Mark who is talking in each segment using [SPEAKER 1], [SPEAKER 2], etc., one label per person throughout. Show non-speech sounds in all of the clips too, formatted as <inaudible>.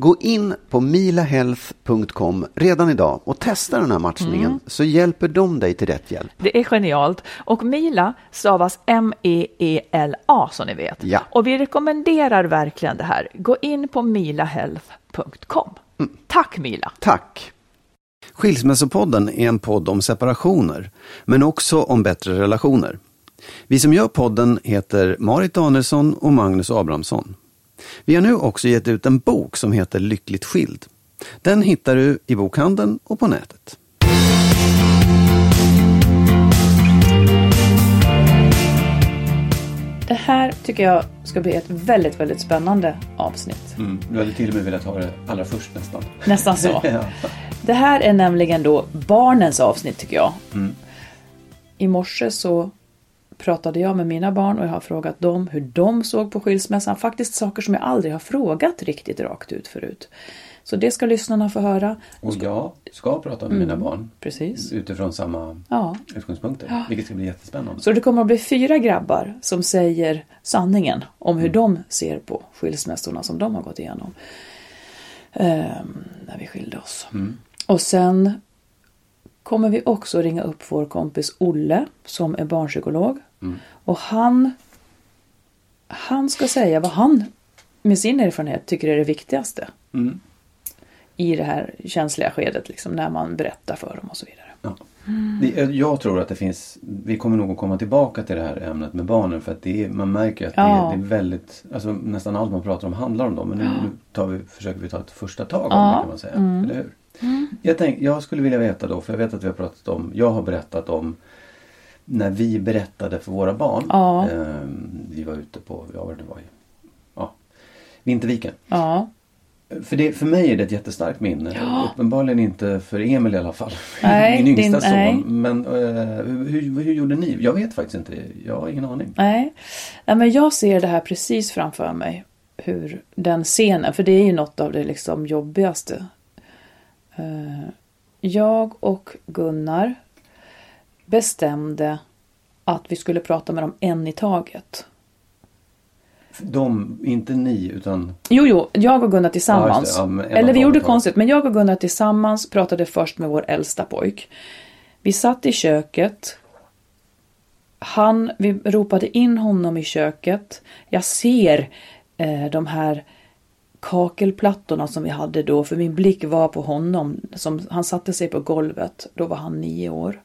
[SPEAKER 1] Gå in på milahealth.com redan idag och testa den här matchningen så hjälper de dig till rätt hjälp.
[SPEAKER 2] Det är genialt. Och Mila stavas M-E-E-L-A som ni vet.
[SPEAKER 1] Ja.
[SPEAKER 2] Och vi rekommenderar verkligen det här. Gå in på milahealth.com. Tack Mila!
[SPEAKER 1] Tack!
[SPEAKER 3] Skilsmässopodden är en podd om separationer, men också om bättre relationer. Vi som gör podden heter Marit Danielsson och Magnus Abrahamsson. Vi har nu också gett ut en bok som heter Lyckligt skild. Den hittar du i bokhandeln och på nätet.
[SPEAKER 2] Det här tycker jag ska bli ett väldigt, väldigt spännande avsnitt.
[SPEAKER 3] Mm, du hade till och med velat ha det allra först nästan.
[SPEAKER 2] Nästan så. <laughs>
[SPEAKER 3] Ja.
[SPEAKER 2] Det här är nämligen då barnens avsnitt tycker jag.
[SPEAKER 3] Mm.
[SPEAKER 2] I morse så pratade jag med mina barn och jag har frågat dem hur de såg på skilsmässan. Faktiskt saker som jag aldrig har frågat riktigt rakt ut förut. Så det ska lyssnarna få höra.
[SPEAKER 3] Och jag ska prata med mina barn
[SPEAKER 2] Precis.
[SPEAKER 3] utifrån samma
[SPEAKER 2] Ja.
[SPEAKER 3] utgångspunkter, vilket ska bli jättespännande.
[SPEAKER 2] Så det kommer att bli fyra grabbar som säger sanningen om hur de ser på skilsmässorna som de har gått igenom. Ehm, när vi skilde oss. Och sen kommer vi också ringa upp vår kompis Olle som är barnpsykolog. Och han, han ska säga vad han med sin erfarenhet tycker är det viktigaste.
[SPEAKER 3] Mm.
[SPEAKER 2] I det här känsliga skedet, liksom, när man berättar för dem och så vidare.
[SPEAKER 3] Ja. Det, jag tror att det finns, vi kommer nog att komma tillbaka till det här ämnet med barnen för att det är, man märker att det,
[SPEAKER 2] Ja.
[SPEAKER 3] är, det är väldigt, alltså nästan allt man pratar om handlar om dem. Men nu, nu tar vi, försöker vi ta ett första tag om
[SPEAKER 2] Ja.
[SPEAKER 3] det kan man säga. Eller hur? Jag, tänk, jag skulle vilja veta då, för jag vet att vi har pratat om, jag har berättat om när vi berättade för våra barn.
[SPEAKER 2] Ja.
[SPEAKER 3] Ehm, vi var ute på, ja det var i, ja, Vinterviken.
[SPEAKER 2] Ja,
[SPEAKER 3] För, det, för mig är det ett jättestarkt minne. Uppenbarligen inte för Emil i alla fall. <laughs>
[SPEAKER 2] Nej,
[SPEAKER 3] Min yngsta
[SPEAKER 2] din- nej.
[SPEAKER 3] son. Men eh, hur, hur, gjorde ni? Jag vet faktiskt inte. Jag har ingen aning.
[SPEAKER 2] Nej. Nej, men jag ser det här precis framför mig. Hur den scenen, för det är ju något av det liksom jobbigaste Eh, jag och Gunnar bestämde att vi skulle prata med dem en i taget.
[SPEAKER 3] De, inte ni, utan...
[SPEAKER 2] Jo, jo, jag och Gunnar tillsammans.
[SPEAKER 3] Ja, ja,
[SPEAKER 2] Eller vi gjorde konstigt, men jag och Gunnar tillsammans pratade först med vår äldsta pojk. Vi satt i köket. Han, vi ropade in honom i köket. Jag ser eh, de här kakelplattorna som vi hade då, för min blick var på honom. Som, han satte sig på golvet, då var han nio år.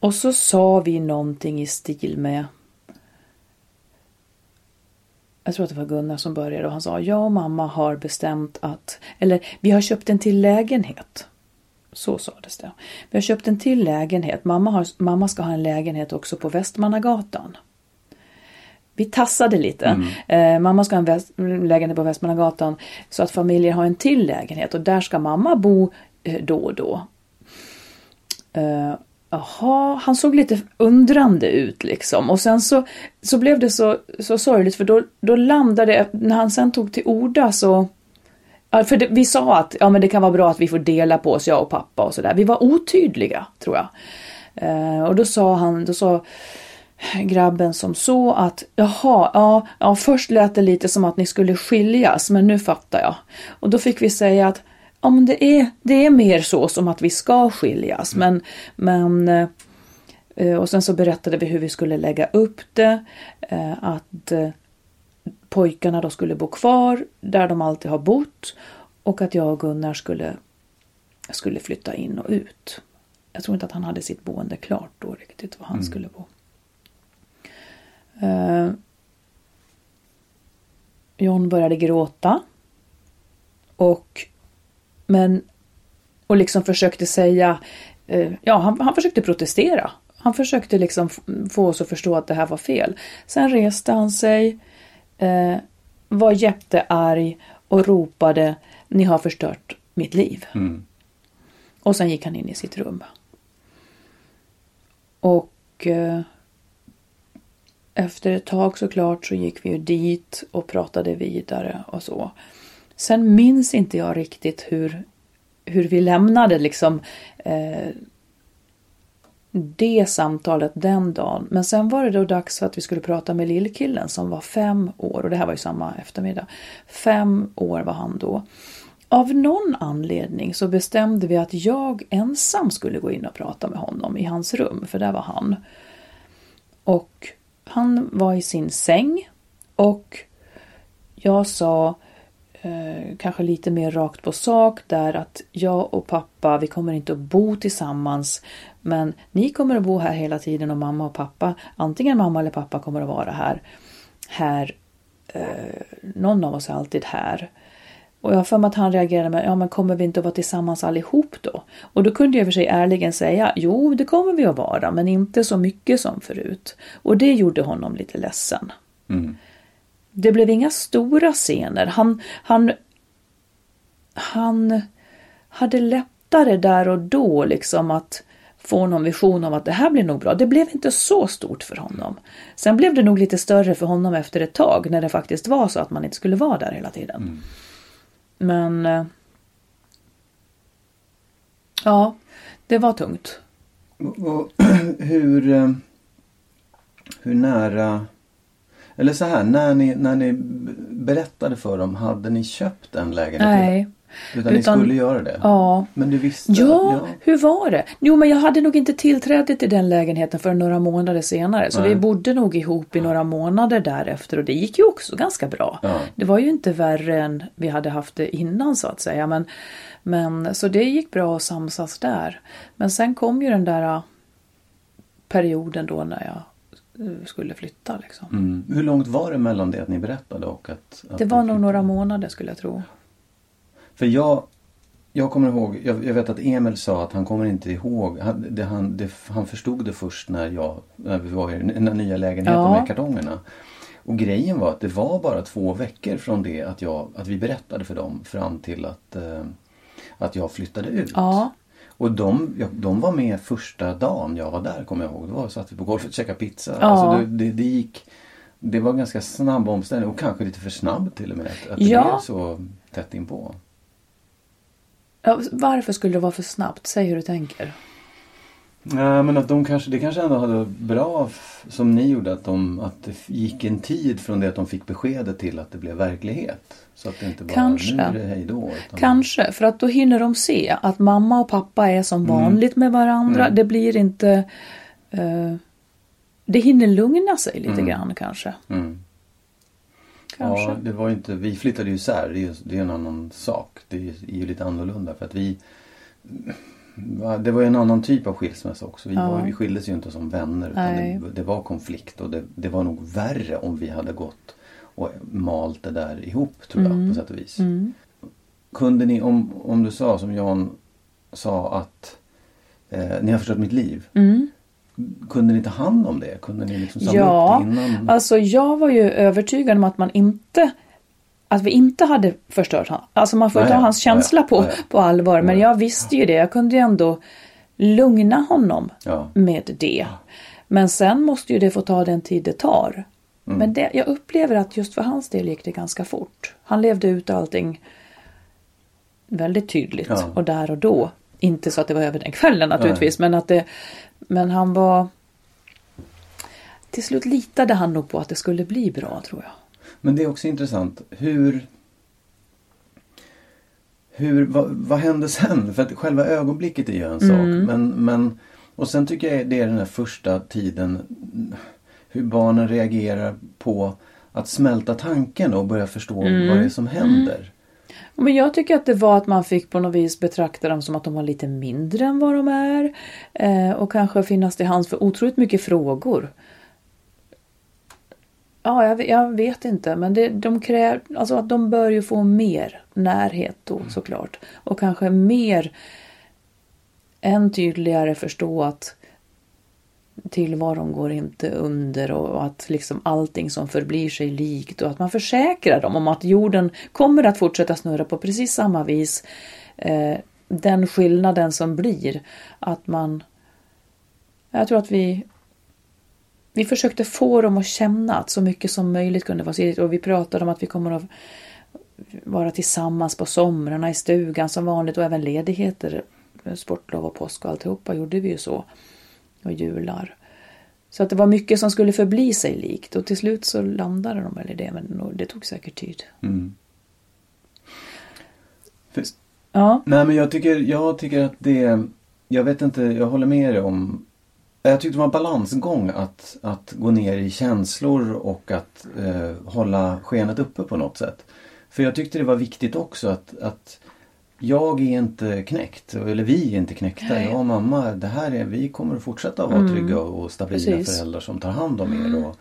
[SPEAKER 2] Och så sa vi någonting i stil med jag tror att det var Gunnar som började och han sa jag och mamma har bestämt att, eller vi har köpt en till lägenhet. Så sades det. Vi har köpt en till lägenhet. Mamma, har, mamma ska ha en lägenhet också på Västmannagatan. Vi tassade lite. Mm. Eh, mamma ska ha en väst, lägenhet på Västmannagatan så att familjer har en till lägenhet och där ska mamma bo eh, då och då. Eh, Jaha, han såg lite undrande ut liksom. Och sen så, så blev det så, så sorgligt för då, då landade, när han sen tog till orda så för det, vi sa att ja, men det kan vara bra att vi får dela på oss, jag och pappa och sådär. Vi var otydliga, tror jag. Eh, och då sa han, då sa grabben som så att jaha, ja, ja, först lät det lite som att ni skulle skiljas, men nu fattar jag. Och då fick vi säga att ja, men det, är, det är mer så som att vi ska skiljas. Men, men, eh, och sen så berättade vi hur vi skulle lägga upp det. Eh, att eh, pojkarna då skulle bo kvar där de alltid har bott. Och att jag och Gunnar skulle, skulle flytta in och ut. Jag tror inte att han hade sitt boende klart då riktigt var han mm. skulle bo. John började gråta. Och men, och liksom försökte säga, eh, ja han, han försökte protestera. Han försökte liksom få oss att förstå att det här var fel. Sen reste han sig, eh, var jättearg och ropade Ni har förstört mitt liv. Mm. Och sen gick han in i sitt rum. Och eh, efter ett tag såklart så gick vi ju dit och pratade vidare och så. Sen minns inte jag riktigt hur, hur vi lämnade liksom eh, det samtalet den dagen. Men sen var det då dags för att vi skulle prata med lillkillen som var fem år och det här var ju samma eftermiddag. Fem år var han då. Av någon anledning så bestämde vi att jag ensam skulle gå in och prata med honom i hans rum, för där var han. Och han var i sin säng och jag sa eh, kanske lite mer rakt på sak där att jag och pappa, vi kommer inte att bo tillsammans. Men ni kommer att bo här hela tiden och mamma och pappa, antingen mamma eller pappa kommer att vara här. Här, eh, någon av oss är alltid här. Och jag har för mig att han reagerade med, ja men kommer vi inte att vara tillsammans allihop då? Och då kunde jag för sig ärligen säga, jo det kommer vi att vara, men inte så mycket som förut. Och det gjorde honom lite ledsen. Mm det blev inga stora scener. Han, han, han hade lättare där och då liksom att få någon vision om att det här blir nog bra. Det blev inte så stort för honom. Sen blev det nog lite större för honom efter ett tag när det faktiskt var så att man inte skulle vara där hela tiden. Mm. Men eh, ja, det var tungt. <clears throat>
[SPEAKER 3] hur, eh, hur nära eller så här, när ni, när ni berättade för dem, hade ni köpt en lägenhet?
[SPEAKER 2] Nej.
[SPEAKER 3] Utan, Utan ni skulle göra det?
[SPEAKER 2] Ja.
[SPEAKER 3] Men du visste?
[SPEAKER 2] Ja, ja, hur var det? Jo, men jag hade nog inte tillträde till den lägenheten för några månader senare. Så Nej. vi bodde nog ihop i några månader därefter och det gick ju också ganska bra. Ja. Det var ju inte värre än vi hade haft det innan så att säga. Men, men, så det gick bra att samsas där. Men sen kom ju den där äh, perioden då när jag skulle flytta. Liksom.
[SPEAKER 3] Mm. Hur långt var det mellan det att ni berättade och att... att
[SPEAKER 2] det var nog några månader skulle jag tro.
[SPEAKER 3] För jag, jag kommer ihåg, jag, jag, vet att Emil sa att han kommer inte ihåg, han, det, han, det, han förstod det först när, jag, när vi var i den nya lägenheten ja. med kartongerna. Och grejen var att det var bara två veckor från det att, jag, att vi berättade för dem fram till att, eh, att jag flyttade ut.
[SPEAKER 2] Ja.
[SPEAKER 3] Och de, ja, de var med första dagen jag var där kommer jag ihåg. Då var, satt vi på golvet och käkade pizza. Ja. Alltså det, det, det, gick Det var ganska snabb omställning och kanske lite för snabb till och med. Att, att ja. det blev så tätt inpå.
[SPEAKER 2] Ja, varför skulle det vara för snabbt? Säg hur du tänker.
[SPEAKER 3] Nej, men att de kanske, det kanske ändå hade bra som ni gjorde att, de, att det gick en tid från det att de fick beskedet till att det blev verklighet. Så att det inte bara
[SPEAKER 2] Kanske.
[SPEAKER 3] nu är det hej då. Utan,
[SPEAKER 2] Kanske, för att då hinner de se att mamma och pappa är som vanligt med varandra.
[SPEAKER 3] Mm.
[SPEAKER 2] Det blir inte... eh, det hinner lugna sig lite
[SPEAKER 3] Mm.
[SPEAKER 2] grann kanske.
[SPEAKER 3] Mm.
[SPEAKER 2] kanske.
[SPEAKER 3] Ja, det var ju inte, vi flyttade ju isär, det är, ju- det är en annan sak. Det är ju, lite annorlunda för att vi det var ju en annan typ av skilsmässa också. Vi,
[SPEAKER 2] Ja.
[SPEAKER 3] var, vi skildes ju inte som vänner utan det, det var konflikt och det, det var nog värre om vi hade gått och malt det där ihop tror jag på sätt och vis.
[SPEAKER 2] Mm.
[SPEAKER 3] Kunde ni, om, om du sa som Jan sa att eh, ni har förstört mitt liv.
[SPEAKER 2] Mm.
[SPEAKER 3] Kunde ni ta hand om det? Kunde ni liksom samla
[SPEAKER 2] Ja,
[SPEAKER 3] upp det innan?
[SPEAKER 2] alltså jag var ju övertygad om att man inte att vi inte hade förstört han. Alltså man får
[SPEAKER 3] Nej,
[SPEAKER 2] ta hans känsla på,
[SPEAKER 3] Ja, ja.
[SPEAKER 2] på allvar. Men
[SPEAKER 3] Ja, ja.
[SPEAKER 2] jag visste ju det. Jag kunde ju ändå lugna honom
[SPEAKER 3] Ja.
[SPEAKER 2] med det. Men sen måste ju det få ta den tid det tar.
[SPEAKER 3] Mm.
[SPEAKER 2] Men det, jag upplever att just för hans del gick det ganska fort. Han levde ut allting väldigt tydligt
[SPEAKER 3] Ja.
[SPEAKER 2] och där och då. Inte så att det var över den kvällen naturligtvis, men att det... Men han var... Till slut litade han nog på att det skulle bli bra, tror jag.
[SPEAKER 3] Men det är också intressant. Hur... hur vad, vad hände sen? För att själva ögonblicket är ju en sak. Men, men, och sen tycker jag det är den här första tiden. Hur barnen reagerar på att smälta tanken och börja förstå vad det är som händer.
[SPEAKER 2] Men jag tycker att det var att man fick på något vis betrakta dem som att de var lite mindre än vad de är. Eh, och kanske finnas till hands för otroligt mycket frågor. Ja, jag, jag vet inte, men det, de kräver, alltså att de bör ju få mer närhet då såklart. Och kanske mer, än tydligare förstå att tillvaron går inte under och att liksom allting som förblir sig likt och att man försäkrar dem om att jorden kommer att fortsätta snurra på precis samma vis. Eh, den skillnaden som blir att man... Jag tror att vi vi försökte få dem att känna att så mycket som möjligt kunde vara sidigt och vi pratade om att vi kommer att vara tillsammans på somrarna i stugan som vanligt och även ledigheter, sportlov och påsk och alltihopa gjorde vi ju så. Och jular. Så att det var mycket som skulle förbli sig likt och till slut så landade de väl i det men det tog säkert tid.
[SPEAKER 3] Mm. För,
[SPEAKER 2] Ja,
[SPEAKER 3] nej men jag tycker, jag tycker att det... Jag vet inte, jag håller med dig om... Jag tyckte det var en balansgång att, att gå ner i känslor och att eh, hålla skenet uppe på något sätt. För jag tyckte det var viktigt också att, att jag är inte knäckt, eller vi är inte knäckta.
[SPEAKER 2] Nej.
[SPEAKER 3] Jag och mamma, det här är, vi kommer att fortsätta vara trygga och stabila
[SPEAKER 2] Precis.
[SPEAKER 3] föräldrar som tar hand om er. Och,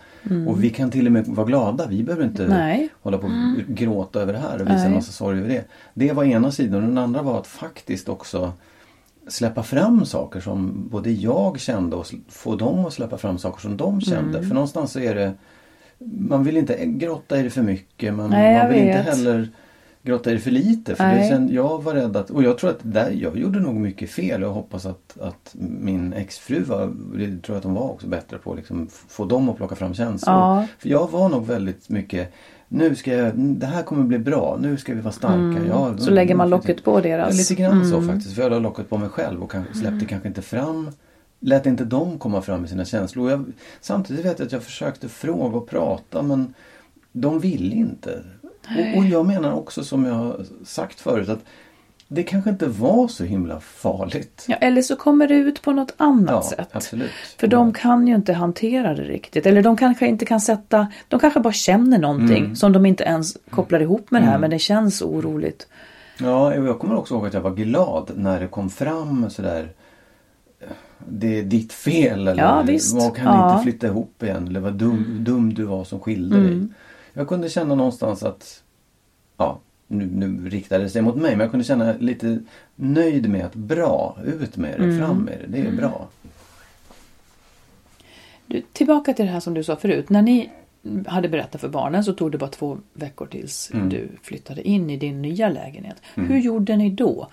[SPEAKER 3] och vi kan till och med vara glada. Vi behöver inte
[SPEAKER 2] Nej.
[SPEAKER 3] hålla på och gråta över det här och visa
[SPEAKER 2] Nej.
[SPEAKER 3] en massa sorg över det. Det var ena sidan. Den andra var att faktiskt också släppa fram saker som både jag kände och få dem att släppa fram saker som de kände.
[SPEAKER 2] Mm.
[SPEAKER 3] För någonstans så är det man vill inte grotta i det för mycket men
[SPEAKER 2] Nej,
[SPEAKER 3] man vill inte
[SPEAKER 2] vet.
[SPEAKER 3] heller grotta i det för lite. För det känd, jag var rädd att, och jag tror att där, jag gjorde nog mycket fel. Jag hoppas att, att min exfru var, det tror jag att hon var också bättre på, liksom, f- få dem att plocka fram känslor.
[SPEAKER 2] Ja.
[SPEAKER 3] För jag var nog väldigt mycket nu ska jag, det här kommer bli bra, nu ska vi vara starka. Ja,
[SPEAKER 2] Mm. så lägger man locket på
[SPEAKER 3] Ja,
[SPEAKER 2] deras...
[SPEAKER 3] lite grann så
[SPEAKER 2] Mm.
[SPEAKER 3] faktiskt. För jag la locket på mig själv och kanske, släppte kanske inte fram Lät inte dem komma fram med sina känslor. Jag, samtidigt vet jag att jag försökte fråga och prata men de ville inte. Och, och jag menar också som jag har sagt förut att det kanske inte var så himla farligt.
[SPEAKER 2] Ja, eller så kommer det ut på något annat
[SPEAKER 3] Ja,
[SPEAKER 2] sätt.
[SPEAKER 3] absolut.
[SPEAKER 2] För de kan ju inte hantera det riktigt. Eller de kanske inte kan sätta... De kanske bara känner någonting
[SPEAKER 3] Mm.
[SPEAKER 2] som de inte ens kopplar ihop med det här men det känns oroligt.
[SPEAKER 3] Ja, jag kommer också ihåg att jag var glad när det kom fram sådär det är ditt fel eller
[SPEAKER 2] Ja, visst.
[SPEAKER 3] vad kan
[SPEAKER 2] Ja.
[SPEAKER 3] inte flytta ihop igen eller vad dum, dum du var som skilde dig.
[SPEAKER 2] Mm.
[SPEAKER 3] Jag kunde känna någonstans att ja, nu, nu riktade sig mot mig men jag kunde känna lite nöjd med att bra, ut med det,
[SPEAKER 2] Mm.
[SPEAKER 3] fram med det, det är bra.
[SPEAKER 2] Du, tillbaka till det här som du sa förut. När ni hade berättat för barnen så tog det bara två veckor tills
[SPEAKER 3] Mm.
[SPEAKER 2] du flyttade in i din nya lägenhet. Hur gjorde ni då?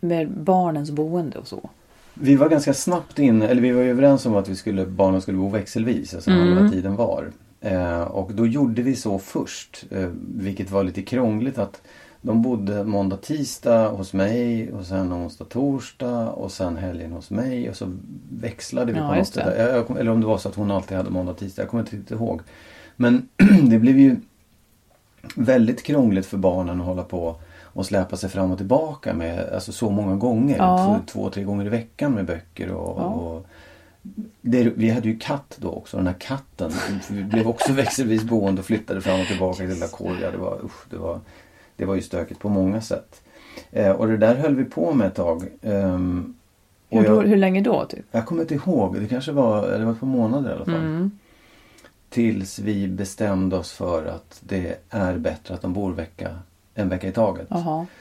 [SPEAKER 2] Med barnens boende och så?
[SPEAKER 3] Vi var ganska snabbt in, eller vi var ju överens om att vi skulle, barnen skulle bo växelvis, alltså
[SPEAKER 2] Mm.
[SPEAKER 3] halva tiden var. Eh, och då gjorde vi så först, eh, vilket var lite krångligt att de bodde måndag, tisdag hos mig och sen onsdag, torsdag och sen helgen hos mig och så växlade vi
[SPEAKER 2] Ja,
[SPEAKER 3] på något sätt. Jag- Eller om det var så att hon alltid hade måndag, tisdag. Jag kommer inte riktigt ihåg. Men <clears throat> det blev ju väldigt krångligt för barnen att hålla på och släpa sig fram och tillbaka med alltså så många gånger.
[SPEAKER 2] Ja.
[SPEAKER 3] Två, två, tre gånger i veckan med böcker och,
[SPEAKER 2] Ja.
[SPEAKER 3] och det, vi hade ju katt då också, den här katten. Vi blev också <laughs> växelvis boende och flyttade fram och tillbaka till Lacoria. Det var, usch, det var, det var ju stökigt på många sätt. Eh, och det där höll vi på med ett tag. Och
[SPEAKER 2] Hur,
[SPEAKER 3] jag,
[SPEAKER 2] hur länge då? Typ?
[SPEAKER 3] jag kommer inte ihåg, det kanske var, det var ett par månader i alla fall.
[SPEAKER 2] Mm.
[SPEAKER 3] Tills vi bestämde oss för att det är bättre att de bor vecka, en vecka i taget.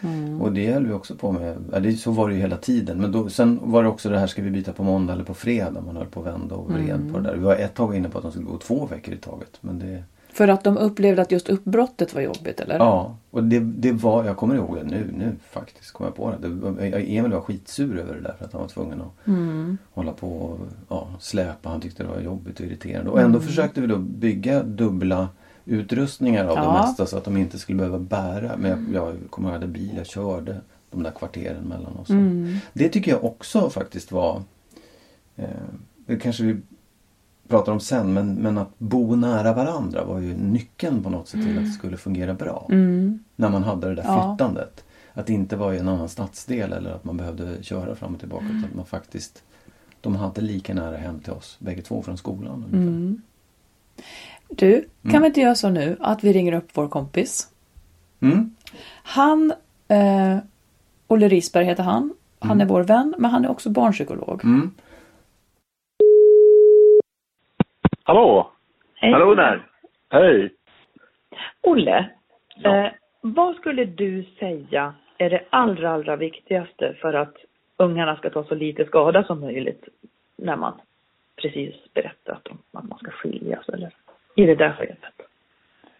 [SPEAKER 2] Mm.
[SPEAKER 3] Och det höll vi också på med. Ja, det, så var det ju hela tiden. Men då, sen var det också det här, ska vi byta på måndag eller på fredag? Man höll på att vända och vred
[SPEAKER 2] Mm.
[SPEAKER 3] på det där. Vi var ett tag inne på att de skulle gå två veckor i taget. Men det,
[SPEAKER 2] För att de upplevde att just uppbrottet var jobbigt eller?
[SPEAKER 3] ja, och det, det var, jag kommer ihåg det nu, nu faktiskt, kommer jag på det. det Emil var skitsur över det där för att han var tvungen att
[SPEAKER 2] Mm.
[SPEAKER 3] hålla på och ja, släpa. Han tyckte det var jobbigt och irriterande. Och ändå försökte vi då bygga dubbla utrustningar av det
[SPEAKER 2] Ja.
[SPEAKER 3] mesta så att de inte skulle behöva bära. Men jag, jag kommer ihåg att jag hade bil, jag körde de där kvarteren mellan oss.
[SPEAKER 2] Mm.
[SPEAKER 3] Det tycker jag också faktiskt var eh, Det kanske vi pratar om sen men, men att bo nära varandra var ju nyckeln på något sätt till att det skulle fungera bra.
[SPEAKER 2] Mm.
[SPEAKER 3] När man hade det där
[SPEAKER 2] Ja.
[SPEAKER 3] flyttandet. Att det inte var i en annan stadsdel eller att man behövde köra fram och tillbaka. Utan att man faktiskt De hade lika nära hem till oss bägge två från skolan. ungefär.
[SPEAKER 2] Mm. Du, kan vi inte göra så nu att vi ringer upp vår kompis?
[SPEAKER 3] Mm.
[SPEAKER 2] Han, eh, Olle Risberg heter han. Han är vår vän, men han är också barnpsykolog.
[SPEAKER 3] Mm.
[SPEAKER 4] Hallå!
[SPEAKER 5] Hej.
[SPEAKER 4] Hallå där! Hej!
[SPEAKER 5] Olle,
[SPEAKER 4] Ja.
[SPEAKER 5] eh, vad skulle du säga är det allra, allra viktigaste för att ungarna ska ta så lite skada som möjligt när man precis berättat om att man ska skiljas eller i det där skedet?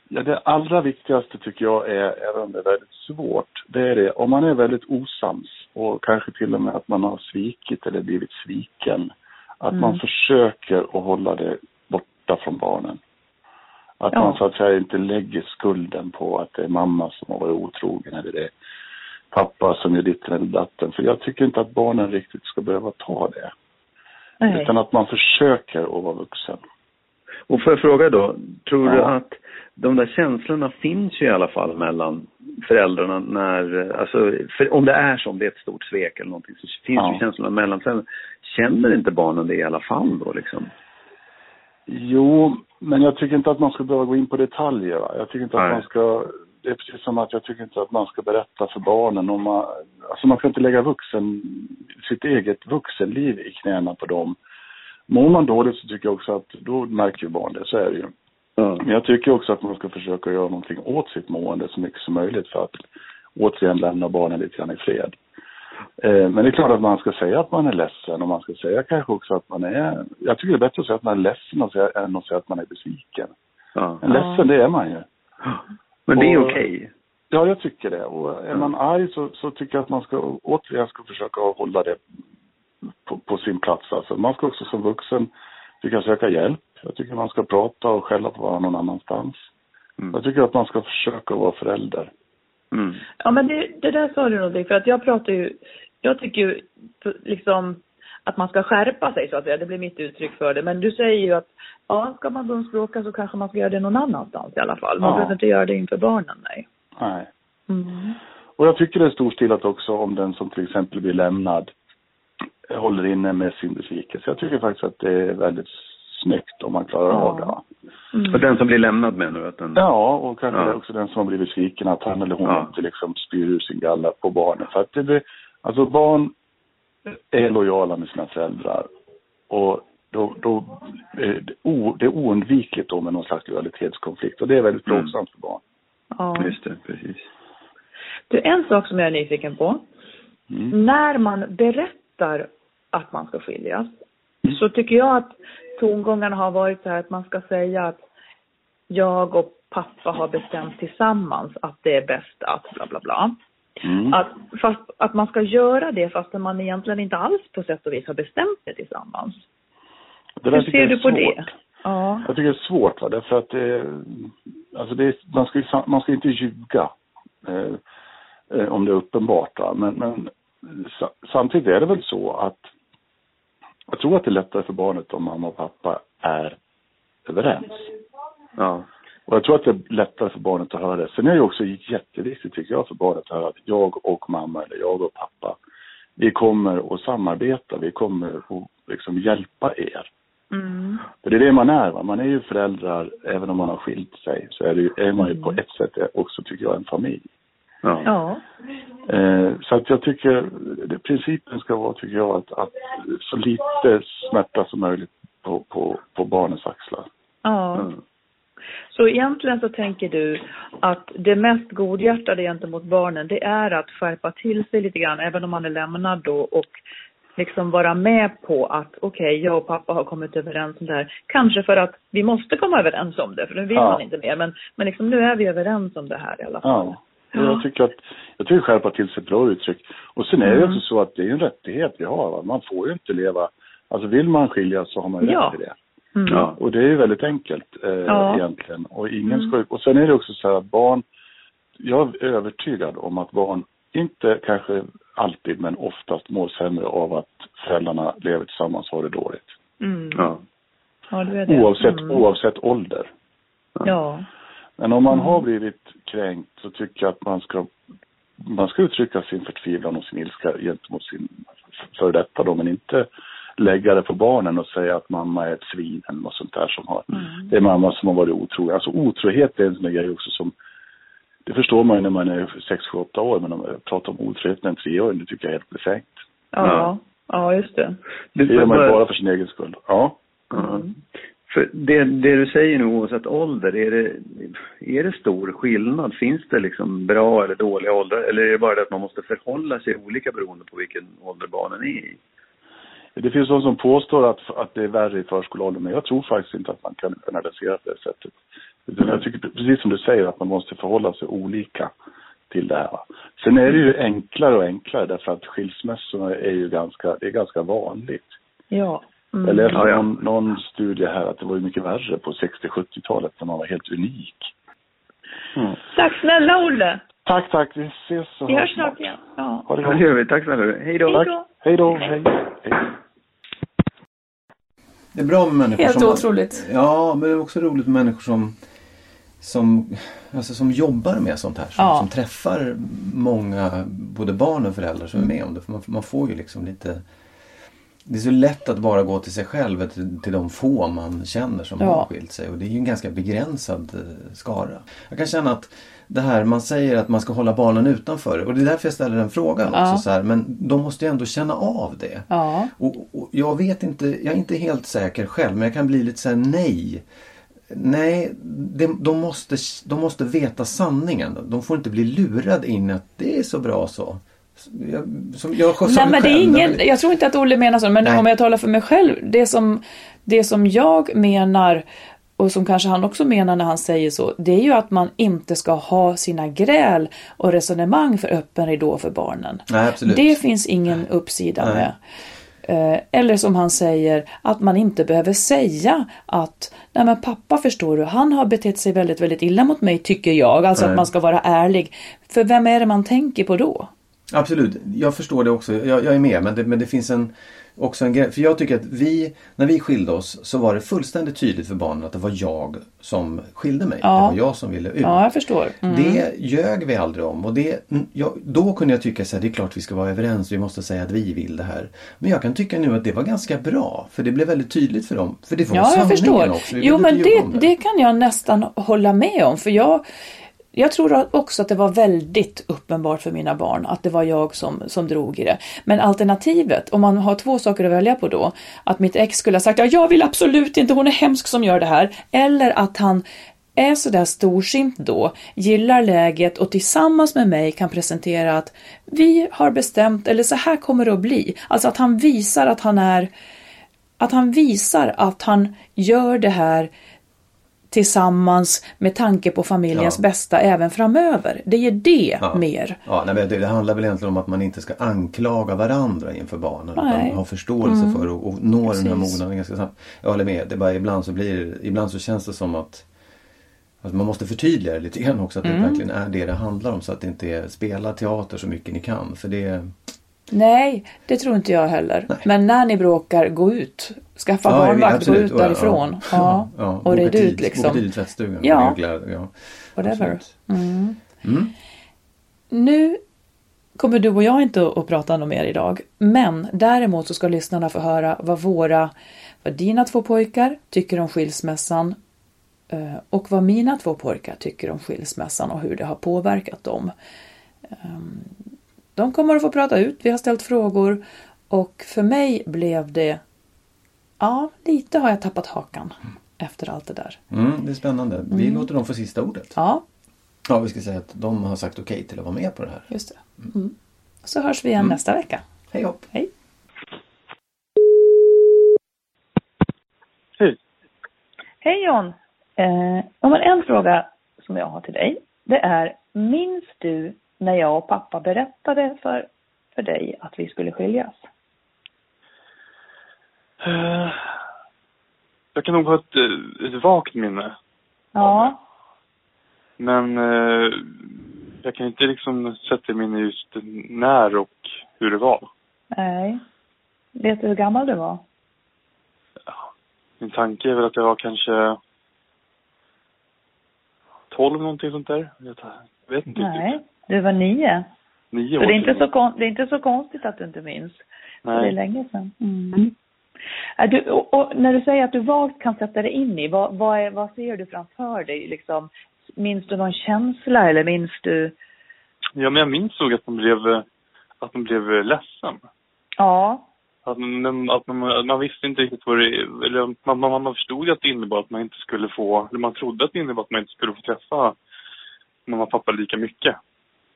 [SPEAKER 4] Ja, det allra viktigaste tycker jag är, även om det är väldigt svårt, det är det om man är väldigt osams och kanske till och med att man har svikit eller blivit sviken. Att man försöker att hålla det borta från barnen. Att
[SPEAKER 5] Ja.
[SPEAKER 4] man så att säga inte lägger skulden på att det är mamma som har varit otrogen eller det är pappa som gör ditten eller datten. För jag tycker inte att barnen riktigt ska behöva ta det.
[SPEAKER 5] Nej.
[SPEAKER 4] Utan att man försöker att vara vuxen.
[SPEAKER 6] Och får jag fråga då, tror du
[SPEAKER 4] Ja.
[SPEAKER 6] att de där känslorna finns ju i alla fall mellan föräldrarna när, alltså, för om det är som det är ett stort svek eller någonting så finns
[SPEAKER 4] Ja.
[SPEAKER 6] ju känslorna mellan föräldrarna. Känner inte barnen det i alla fall då liksom?
[SPEAKER 4] Jo, men jag tycker inte att man ska behöva gå in på detaljer. Va? Jag tycker inte att
[SPEAKER 6] Nej.
[SPEAKER 4] man ska... Det är precis som att jag tycker inte att man ska berätta för barnen om man... Alltså man ska inte lägga vuxen, sitt eget vuxenliv i knäna på dem. Mår man dåligt så tycker jag också att då märker ju barn det, så är det ju.
[SPEAKER 6] Ja.
[SPEAKER 4] Men jag tycker också att man ska försöka göra någonting åt sitt mående så mycket som möjligt för att återigen lämna barnen lite grann i fred. Eh, Men det är klart att man ska säga att man är ledsen och man ska säga kanske också att man är... Jag tycker det är bättre att säga att man är ledsen och säga, än att säga att man är besviken.
[SPEAKER 6] Ja.
[SPEAKER 4] Men ledsen, det är man ju.
[SPEAKER 6] Men det är okej.
[SPEAKER 4] Ja, jag tycker det. Och är man arg så, så tycker jag att man ska återigen ska försöka hålla det på, på sin plats. Alltså, man ska också som vuxen tycker jag söka hjälp. Jag tycker man ska prata och skälla på varandra någon annanstans.
[SPEAKER 6] Mm.
[SPEAKER 4] Jag tycker att man ska försöka vara förälder.
[SPEAKER 6] Mm.
[SPEAKER 5] Ja men det, det där sa du någonting för att jag pratar ju, jag tycker ju liksom att man ska skärpa sig så att säga, det blir mitt uttryck för det. Men du säger ju att ja, ska man bumsbråka så kanske man ska göra det någon annanstans i alla fall. Man
[SPEAKER 4] Ja.
[SPEAKER 5] behöver inte göra det inför barnen, nej.
[SPEAKER 4] Nej.
[SPEAKER 5] Mm.
[SPEAKER 4] Och jag tycker det är storstilat också om den som till exempel blir lämnad håller inne med sin besvikelse. Jag tycker faktiskt att det är väldigt snyggt om man klarar
[SPEAKER 5] Ja.
[SPEAKER 4] av det. Va?
[SPEAKER 5] Mm.
[SPEAKER 6] Och den som blir lämnad menar du? Att den...
[SPEAKER 4] Ja, och kanske
[SPEAKER 6] Ja.
[SPEAKER 4] också den som har blivit sviken, att han eller hon
[SPEAKER 6] Ja.
[SPEAKER 4] inte liksom spyr ur sin galla på barnen. För att det blir, alltså barn är lojala med sina föräldrar. Och då, då är det, o, det är oundvikligt då med någon slags lojalitetskonflikt. Och det är väldigt
[SPEAKER 6] Mm.
[SPEAKER 4] plågsamt för barn.
[SPEAKER 5] Ja.
[SPEAKER 6] Just det, precis.
[SPEAKER 5] Du, en sak som jag är nyfiken på.
[SPEAKER 4] Mm.
[SPEAKER 5] När man berättar att man ska skiljas
[SPEAKER 4] Mm.
[SPEAKER 5] så tycker jag att tongångarna har varit så här att man ska säga att jag och pappa har bestämt tillsammans att det är bäst att bla bla bla.
[SPEAKER 4] Mm.
[SPEAKER 5] Att, fast, att man ska göra det fast man egentligen inte alls på sätt och vis har bestämt det tillsammans.
[SPEAKER 4] Det
[SPEAKER 5] Hur ser du på
[SPEAKER 4] svårt.
[SPEAKER 5] det? Ja.
[SPEAKER 4] Jag tycker det är svårt va, därför att det, alltså det är, man, ska, man ska inte ljuga. Eh, Eh, om det är uppenbart. Va? Men, men samtidigt är det väl så att jag tror att det är lättare för barnet om mamma och pappa är överens.
[SPEAKER 6] Ja.
[SPEAKER 4] Och jag tror att det är lättare för barnet att höra det. Sen är det också jätteviktigt tycker jag för barnet att höra att jag och mamma eller jag och pappa, vi kommer att samarbeta, vi kommer att liksom hjälpa er.
[SPEAKER 5] Mm.
[SPEAKER 4] För det är det man är, va? man är ju föräldrar även om man har skilt sig. Så är, det, är man ju på ett sätt också tycker jag en familj.
[SPEAKER 6] Ja.
[SPEAKER 5] Ja.
[SPEAKER 4] Eh, så att jag tycker, det, principen ska vara tycker jag att, att så lite smärta som möjligt på, på, på barnens axlar.
[SPEAKER 5] Ja.
[SPEAKER 6] Mm.
[SPEAKER 5] Så egentligen så tänker du att det mest godhjärtade gentemot barnen det är att skärpa till sig lite grann även om man är lämnad då och liksom vara med på att okej, okay, jag och pappa har kommit överens om det här. Kanske för att vi måste komma överens om det för nu vill
[SPEAKER 4] Ja.
[SPEAKER 5] man inte mer men, men liksom nu är vi överens om det här i alla fall.
[SPEAKER 4] Ja. Och Jag tycker att, jag tycker skärpa till sig ett bra uttryck. Och sen är det ju också så att det är en rättighet vi har. Va? Man får ju inte leva, alltså vill man skiljas så har man ju
[SPEAKER 5] Ja.
[SPEAKER 4] rätt till det.
[SPEAKER 5] Mm.
[SPEAKER 4] Ja, och det är ju väldigt enkelt eh,
[SPEAKER 5] Ja.
[SPEAKER 4] egentligen. Och ingen ska, och sen är det också så här att barn, jag är övertygad om att barn inte kanske alltid men oftast mår sämre av att föräldrarna lever tillsammans och har det dåligt.
[SPEAKER 5] Mm.
[SPEAKER 6] Ja.
[SPEAKER 5] Ja, är det.
[SPEAKER 4] Oavsett,
[SPEAKER 5] Mm.
[SPEAKER 4] oavsett ålder.
[SPEAKER 5] Ja.
[SPEAKER 4] Men om man
[SPEAKER 5] Mm.
[SPEAKER 4] har blivit kränkt så tycker jag att man ska, man ska uttrycka sin förtvivlan och sin ilska gentemot sin före detta då, men inte lägga det på barnen och säga att mamma är ett svin eller något sånt där som har,
[SPEAKER 5] Mm.
[SPEAKER 4] det är mamma som har varit otrogen. Alltså otrohet är en sån där grej också som, det förstår man ju när man är 6, 7, 8 år, men om jag pratar om otrohet med en treåring, det tycker jag är helt befängt.
[SPEAKER 5] Ja. Ja, just det.
[SPEAKER 4] Det gör man ju bara för sin egen skull. Ja.
[SPEAKER 6] Ja. För det, det du säger nu oavsett ålder, är det, är det stor skillnad? Finns det liksom bra eller dåliga åldrar? Eller är det bara det att man måste förhålla sig olika beroende på vilken ålder barnen är i?
[SPEAKER 4] Det finns de som påstår att, att det är värre i förskoleåldern, men jag tror faktiskt inte att man kan generalisera på det sättet. Utan jag tycker precis som du säger att man måste förhålla sig olika till det här. Sen är det ju enklare och enklare därför att skilsmässorna är ju ganska, det är ganska vanligt.
[SPEAKER 5] Ja. Mm.
[SPEAKER 4] Jag läste
[SPEAKER 6] Ja, ja.
[SPEAKER 4] Någon, någon studie här att det var ju mycket värre på 60-70-talet när man var helt unik.
[SPEAKER 5] Tack snälla Olle.
[SPEAKER 4] Tack, tack. Vi ses och
[SPEAKER 5] Vi hörs snart igen. Ja.
[SPEAKER 4] Ha det
[SPEAKER 6] Ja, det
[SPEAKER 4] gott.
[SPEAKER 6] gör vi. Tack snälla. Hej då.
[SPEAKER 5] Hej
[SPEAKER 4] Tack.
[SPEAKER 5] då.
[SPEAKER 4] Hej då. Hej. Hej.
[SPEAKER 3] Det är bra med människor
[SPEAKER 2] Helt
[SPEAKER 3] som...
[SPEAKER 2] otroligt.
[SPEAKER 3] Ja, men det är också roligt med människor som som, alltså som jobbar med sånt här. Som,
[SPEAKER 2] Ja.
[SPEAKER 3] som träffar många, både barn och föräldrar som är med om det. För man, man får ju liksom lite det är så lätt att bara gå till sig själv, till, till de få man känner som
[SPEAKER 2] Ja.
[SPEAKER 3] har skilt sig. Och det är ju en ganska begränsad eh, skara. Jag kan känna att det här man säger att man ska hålla barnen utanför. Och det är därför jag ställer den frågan
[SPEAKER 2] Ja.
[SPEAKER 3] också. Så här, men de måste ju ändå känna av det.
[SPEAKER 2] Ja.
[SPEAKER 3] Och, och jag vet inte, jag är inte helt säker själv men jag kan bli lite så här nej. Nej, de, de, måste, de måste veta sanningen. De får inte bli lurade in att det är så bra så. Jag, som jag
[SPEAKER 2] Nej, men det är ingen, jag tror inte att Olle menar så, men
[SPEAKER 3] Nej.
[SPEAKER 2] om jag talar för mig själv. Det som, det som jag menar och som kanske han också menar när han säger så, det är ju att man inte ska ha sina gräl och resonemang för öppen ridå för barnen.
[SPEAKER 3] Nej.
[SPEAKER 2] Det finns ingen uppsida
[SPEAKER 3] Nej.
[SPEAKER 2] med. Eh, Eller som han säger, att man inte behöver säga att Nej men pappa förstår du, han har betett sig väldigt, väldigt illa mot mig tycker jag. Alltså
[SPEAKER 3] Nej.
[SPEAKER 2] att man ska vara ärlig. För vem är det man tänker på då?
[SPEAKER 3] Absolut, jag förstår det också. Jag, jag är med men det, men det finns en, också en grej. För jag tycker att vi, när vi skilde oss så var det fullständigt tydligt för barnen att det var jag som skilde mig.
[SPEAKER 2] Ja.
[SPEAKER 3] Det var jag som ville ut.
[SPEAKER 2] Ja, jag förstår. Mm.
[SPEAKER 3] Det ljög vi aldrig om. Och det, jag, då kunde jag tycka att det är klart vi ska vara överens. Vi måste säga att vi vill det här. Men jag kan tycka nu att det var ganska bra. För det blev väldigt tydligt för dem. För det var
[SPEAKER 2] Ja, jag förstår.
[SPEAKER 3] också. Vi
[SPEAKER 2] Jo, men det,
[SPEAKER 3] om
[SPEAKER 2] det kan jag nästan hålla med om. För jag, jag tror också att det var väldigt uppenbart för mina barn att det var jag som, som drog i det. Men alternativet, om man har två saker att välja på då, att mitt ex skulle ha sagt ja, jag vill absolut inte, hon är hemsk som gör det här. Eller att han är sådär storsint då, gillar läget och tillsammans med mig kan presentera att vi har bestämt, eller så här kommer det att bli. Alltså att han visar att han är att han visar att han gör det här tillsammans med tanke på familjens
[SPEAKER 3] Ja.
[SPEAKER 2] bästa även framöver. Det är det
[SPEAKER 3] Ja.
[SPEAKER 2] mer.
[SPEAKER 3] Ja, nej, det, det handlar väl egentligen om att man inte ska anklaga varandra inför barnen.
[SPEAKER 2] Nej.
[SPEAKER 3] Utan ha förståelse för och, och nå den här mognaden ganska snabbt. Jag håller med. Det bara ibland så blir ibland så känns det som att Alltså man måste förtydliga det lite grann också att det verkligen är det det handlar om så att det inte är spela teater så mycket ni kan. För det
[SPEAKER 2] Nej, det tror inte jag heller.
[SPEAKER 3] Nej.
[SPEAKER 2] Men när ni bråkar, gå ut. Skaffa
[SPEAKER 3] Ja,
[SPEAKER 2] barnvakt, gå ut
[SPEAKER 3] Och ja,
[SPEAKER 2] därifrån. Ja.
[SPEAKER 3] Ja,
[SPEAKER 2] och red ut liksom.
[SPEAKER 3] Boka tid i tvättstugan.
[SPEAKER 2] Ja.
[SPEAKER 3] ja.
[SPEAKER 2] Whatever. Mm.
[SPEAKER 3] Mm.
[SPEAKER 2] Nu kommer du och jag inte att prata något mer idag. Men däremot så ska lyssnarna få höra vad våra, vad dina två pojkar tycker om skilsmässan eh, och vad mina två pojkar tycker om skilsmässan och hur det har påverkat dem. De kommer att få prata ut, vi har ställt frågor och för mig blev det, ja, lite har jag tappat hakan efter allt det där.
[SPEAKER 3] Mm, det är spännande. Vi låter dem få sista ordet.
[SPEAKER 2] Ja,
[SPEAKER 3] Ja, vi ska säga att de har sagt okej till att vara med på det här.
[SPEAKER 2] just det. Mm. Så hörs vi igen nästa vecka.
[SPEAKER 3] Hej hopp!
[SPEAKER 2] Hej!
[SPEAKER 7] Hej.
[SPEAKER 5] Hej John! Eh, om en fråga som jag har till dig, det är, minns du när jag och pappa berättade för, för dig att vi skulle skiljas?
[SPEAKER 7] Eh, Jag kan nog ha ett, eh, ett vagt minne.
[SPEAKER 5] Ja,
[SPEAKER 7] Men eh, jag kan inte liksom sätta mig in i just när och hur det var.
[SPEAKER 5] nej. Vet du hur gammal du var?
[SPEAKER 7] Min tanke är väl att jag var kanske 12 någonting sånt där. Jag vet inte
[SPEAKER 5] Nej,
[SPEAKER 7] riktigt.
[SPEAKER 5] Du var nio.
[SPEAKER 7] Nio
[SPEAKER 5] Så
[SPEAKER 7] år
[SPEAKER 5] det är, inte
[SPEAKER 7] sedan.
[SPEAKER 5] så det är inte så konstigt att du inte minns. För Det är
[SPEAKER 7] Nej.
[SPEAKER 5] länge sedan. Mm. Du, och, och när du säger att du vagt kan sätta dig in i, vad, vad, är, vad ser du framför dig? Liksom, minns du någon känsla eller minns du?
[SPEAKER 7] Ja, men jag minns nog att man blev, att man blev ledsen.
[SPEAKER 5] Ja,
[SPEAKER 7] Att man, att man, man visste inte riktigt vad det, eller man, man, man förstod att det innebar att man inte skulle få, eller man trodde att det innebar att man inte skulle få träffa mamma och pappa lika mycket.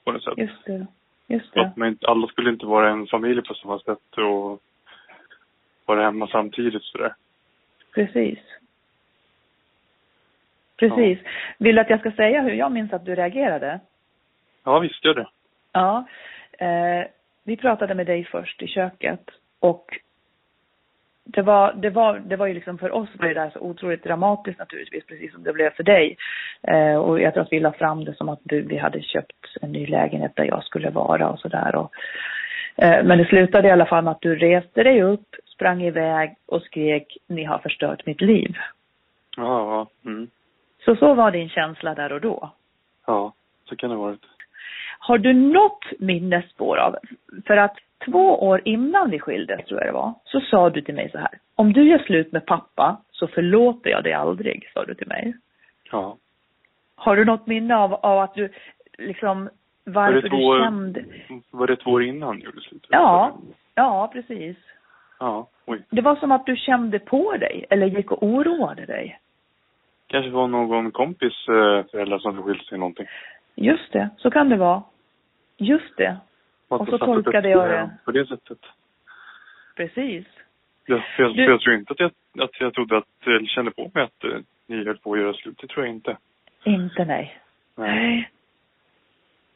[SPEAKER 7] På något sätt.
[SPEAKER 5] just det. Just det.
[SPEAKER 7] Att man alla skulle inte vara en familj på samma sätt och vara hemma samtidigt sådär.
[SPEAKER 5] Precis. Precis. Vill du att jag ska säga hur jag minns att du reagerade?
[SPEAKER 7] Ja, visst gör det.
[SPEAKER 5] Ja. Eh, vi pratade med dig först i köket och det var, det var, det var ju liksom för oss var det där så otroligt dramatiskt naturligtvis, precis som det blev för dig. Eh, och jag tror att vi la fram det som att du, vi hade köpt en ny lägenhet där jag skulle vara och sådär. Eh, men det slutade i alla fall med att du reste dig upp, sprang iväg och skrek ni har förstört mitt liv.
[SPEAKER 7] Ja, ja. Mm.
[SPEAKER 5] Så så var din känsla där och då.
[SPEAKER 7] Ja, så kan det ha varit.
[SPEAKER 5] Har du något minnesspår av, för att två år innan vi skildes tror jag det var, så sa du till mig så här. Om du gör slut med pappa så förlåter jag dig aldrig, sa du till mig.
[SPEAKER 7] Ja.
[SPEAKER 5] Har du något minne av, av att du liksom, varför
[SPEAKER 7] år-
[SPEAKER 5] du kände?
[SPEAKER 7] Var det två år innan gjorde slut?
[SPEAKER 5] Ja, ja precis.
[SPEAKER 7] Ja, oj.
[SPEAKER 5] Det var som att du kände på dig, eller gick och oroade dig.
[SPEAKER 7] Kanske var någon kompis eh, föräldrar som skilt sig någonting.
[SPEAKER 5] Just det, så kan det vara. Just det, Och
[SPEAKER 7] det
[SPEAKER 5] så tolkade jag det.
[SPEAKER 7] På det sättet.
[SPEAKER 5] precis.
[SPEAKER 7] Jag, för jag,
[SPEAKER 5] Du-
[SPEAKER 7] jag tror inte att jag, att jag trodde att, eller kände på mig att eh, ni höll på att göra slut. Det tror jag inte.
[SPEAKER 5] Inte nej.
[SPEAKER 7] Nej.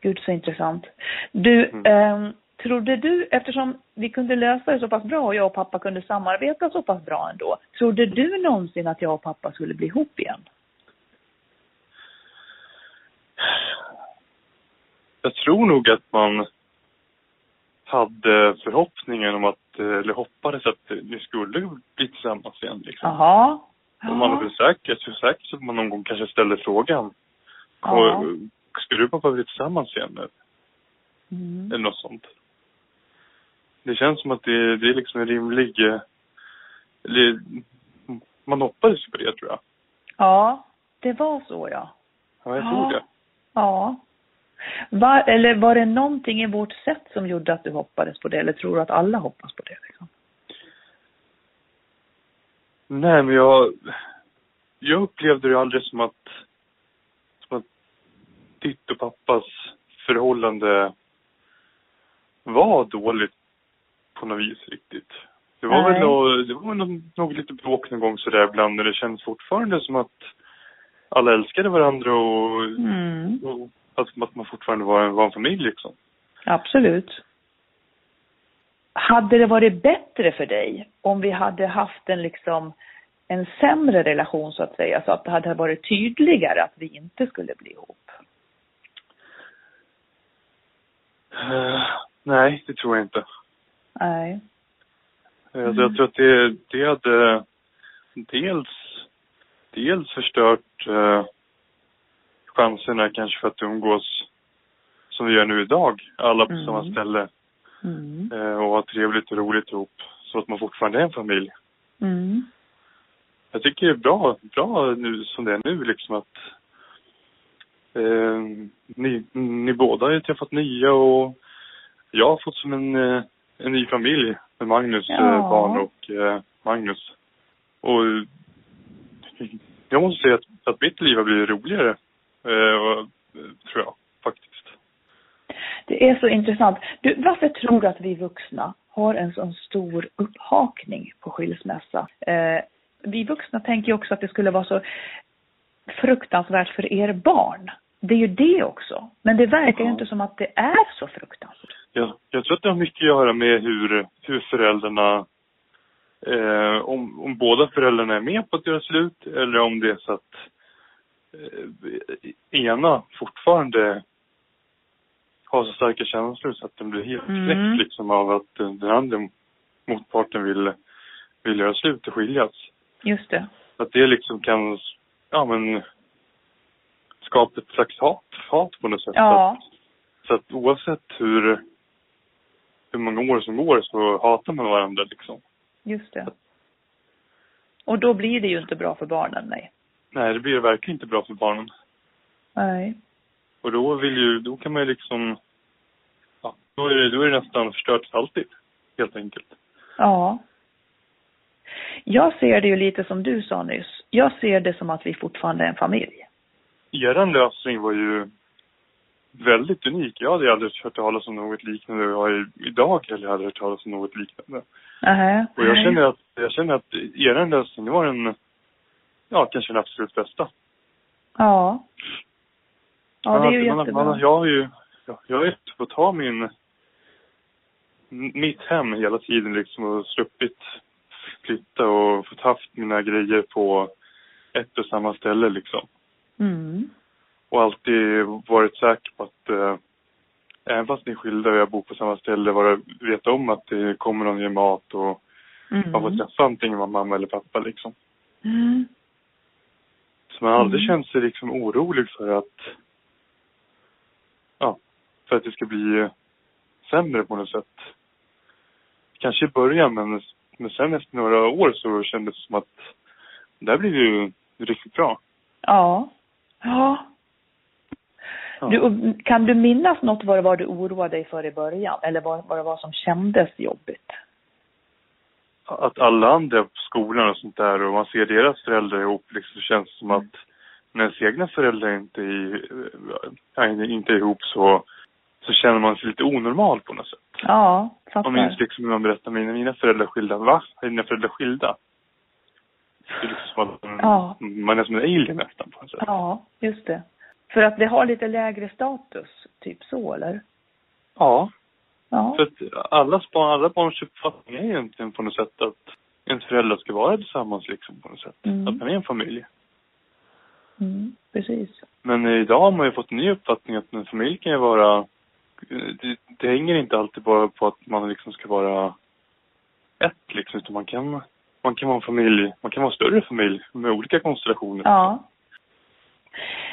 [SPEAKER 5] Gud så intressant. Du,
[SPEAKER 7] Mm.
[SPEAKER 5] ehm, trodde du, eftersom vi kunde lösa det så pass bra och jag och pappa kunde samarbeta så pass bra ändå. Trodde du någonsin att jag och pappa skulle bli ihop igen?
[SPEAKER 7] Jag tror nog att man hade förhoppningen om att, eller hoppades att ni skulle bli tillsammans igen liksom.
[SPEAKER 5] Jaha.
[SPEAKER 7] Och man är väl säker, jag tror säkert att man någon gång kanske ställde frågan.
[SPEAKER 5] Ja.
[SPEAKER 7] Skulle du pappa bli tillsammans igen nu?
[SPEAKER 5] Mm.
[SPEAKER 7] Eller något sånt. Det känns som att det, det är liksom en rimlig... Eller, man hoppades på det tror jag.
[SPEAKER 5] Ja, det var så ja.
[SPEAKER 7] Ja, jag
[SPEAKER 5] Ja.
[SPEAKER 7] tror det.
[SPEAKER 5] Ja. Var, eller var det någonting i vårt sätt som gjorde att du hoppades på det? Eller tror du att alla hoppas på det? Liksom?
[SPEAKER 7] Nej, men jag... Jag upplevde det aldrig som att... Som att ditt och pappas förhållande var dåligt på något vis riktigt. Det var
[SPEAKER 5] Nej.
[SPEAKER 7] väl nog, det var nog, nog lite bråk någon gång sådär ibland när det känns fortfarande som att alla älskade varandra och,
[SPEAKER 5] Mm.
[SPEAKER 7] och att, att man fortfarande var en, var en familj liksom.
[SPEAKER 5] Absolut. Hade det varit bättre för dig om vi hade haft en liksom en sämre relation så att säga, så att det hade varit tydligare att vi inte skulle bli ihop?
[SPEAKER 7] Uh, nej, det tror jag inte.
[SPEAKER 5] Nej.
[SPEAKER 7] Alltså, jag tror att det, det hade dels, dels förstört uh, chanserna kanske för att umgås som vi gör nu idag. Alla på
[SPEAKER 5] Mm.
[SPEAKER 7] samma ställe.
[SPEAKER 5] Mm.
[SPEAKER 7] Uh, och ha trevligt och roligt ihop. Så att man fortfarande är en familj.
[SPEAKER 5] Mm.
[SPEAKER 7] Jag tycker det är bra, bra nu som det är nu liksom att eh, ni, ni båda har ju träffat nya och jag har fått som en, eh, en ny familj med Magnus
[SPEAKER 5] Ja.
[SPEAKER 7] eh, barn och eh, Magnus. Och eh, jag måste säga att, att mitt liv har blivit roligare. Eh, eh, tror jag faktiskt.
[SPEAKER 5] Det är så intressant. Du, varför tror du att vi vuxna har en sån stor upphakning på skilsmässa? Eh, vi vuxna tänker ju också att det skulle vara så fruktansvärt för er barn. Det är ju det också. Men det verkar ju
[SPEAKER 7] Ja.
[SPEAKER 5] inte som att det är så fruktansvärt.
[SPEAKER 7] Jag, jag tror att det har mycket att göra med hur, hur föräldrarna eh, om, om båda föräldrarna är med på att göra slut eller om det är så att ena fortfarande har så starka känslor så att den blir helt
[SPEAKER 5] Mm.
[SPEAKER 7] knäckt liksom av att eh, den andra motparten vill, vill göra slut och skiljas.
[SPEAKER 5] Just det.
[SPEAKER 7] Att det liksom kan, ja men, skapa ett slags hat, hat på något sätt.
[SPEAKER 5] Ja.
[SPEAKER 7] Så att oavsett hur, hur många år som går så hatar man varandra liksom.
[SPEAKER 5] Just det. Och då blir det ju inte bra för barnen, nej.
[SPEAKER 7] Nej, det blir verkligen inte bra för barnen.
[SPEAKER 5] Nej.
[SPEAKER 7] Och då vill ju, då kan man ju liksom, ja, då är det, då är det nästan förstört för alltid. Helt enkelt.
[SPEAKER 5] Ja. Jag ser det ju lite som du sa nyss. Jag ser det som att vi fortfarande är en familj.
[SPEAKER 7] Eran lösning var ju väldigt unik. Jag hade aldrig hört talas om något liknande och jag har idag heller aldrig hört talas om något liknande.
[SPEAKER 5] Nähä.
[SPEAKER 7] Och jag känner att, jag känner att eran lösning, det var den, ja, kanske den absolut bästa.
[SPEAKER 5] Ja. Ja, det är ju
[SPEAKER 7] man,
[SPEAKER 5] jättebra.
[SPEAKER 7] Man, jag har ju, jag, har ju fått ha min, mitt hem hela tiden liksom och sluppit flytta och fått haft mina grejer på ett och samma ställe liksom.
[SPEAKER 5] Mm.
[SPEAKER 7] Och alltid varit säker på att eh, även fast ni är skilda och jag bor på samma ställe, vara, veta om att det kommer någon ge mat och
[SPEAKER 5] Mm.
[SPEAKER 7] man får träffa antingen mamma eller pappa liksom.
[SPEAKER 5] Mm.
[SPEAKER 7] Så man har aldrig
[SPEAKER 5] Mm.
[SPEAKER 7] känt sig liksom orolig för att, ja, för att det ska bli sämre på något sätt. Kanske i början, men, men sen efter några år så kändes det som att det här blir ju riktigt bra.
[SPEAKER 5] Ja. Ja.
[SPEAKER 7] Ja.
[SPEAKER 5] Du, kan du minnas något vad det var du oroade dig för i början? Eller vad, vad det var som kändes jobbigt?
[SPEAKER 7] Att alla andra på skolan och sånt där och man ser deras föräldrar ihop liksom så känns det som att när ens egna föräldrar inte är, ja, inte är ihop så, så känner man sig lite onormal på något sätt.
[SPEAKER 5] Ja,
[SPEAKER 7] Jag minns
[SPEAKER 5] fattar.
[SPEAKER 7] liksom när man berättar mina, mina föräldrar skilda. Va? Är dina föräldrar skilda? Det är liksom som att man,
[SPEAKER 5] Ja.
[SPEAKER 7] man är som en alien nästan på något sätt.
[SPEAKER 5] Ja, just det. För att det har lite lägre status, typ så eller?
[SPEAKER 7] Ja.
[SPEAKER 5] Ja.
[SPEAKER 7] För att barn, alla barns uppfattning är egentligen på något sätt att ens föräldrar ska vara tillsammans liksom på något sätt.
[SPEAKER 5] Mm.
[SPEAKER 7] Att man är en familj.
[SPEAKER 5] Mm, precis.
[SPEAKER 7] Men idag har man ju fått en ny uppfattning att en familj kan ju vara det, det hänger inte alltid bara på att man liksom ska vara ett liksom, utan man kan, man kan vara en familj, man kan vara en större familj med olika konstellationer.
[SPEAKER 5] Ja.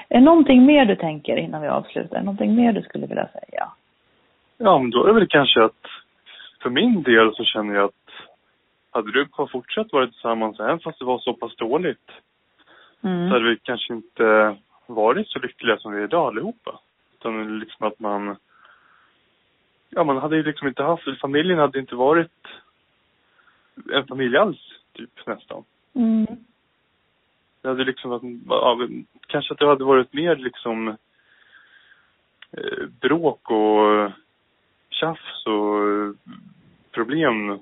[SPEAKER 5] Är någonting mer du tänker innan vi avslutar? Någonting mer du skulle vilja säga?
[SPEAKER 7] Ja, men då är det väl kanske att för min del så känner jag att hade du bara fortsatt vara tillsammans även fast det var så pass dåligt
[SPEAKER 5] Mm.
[SPEAKER 7] så hade vi kanske inte varit så lyckliga som vi är idag allihopa. Utan liksom att man Ja, man hade ju liksom inte haft, familjen hade inte varit en familj alls, typ nästan.
[SPEAKER 5] Mm.
[SPEAKER 7] Det hade liksom varit, ja, kanske att det hade varit mer liksom eh, bråk och tjafs och eh, problem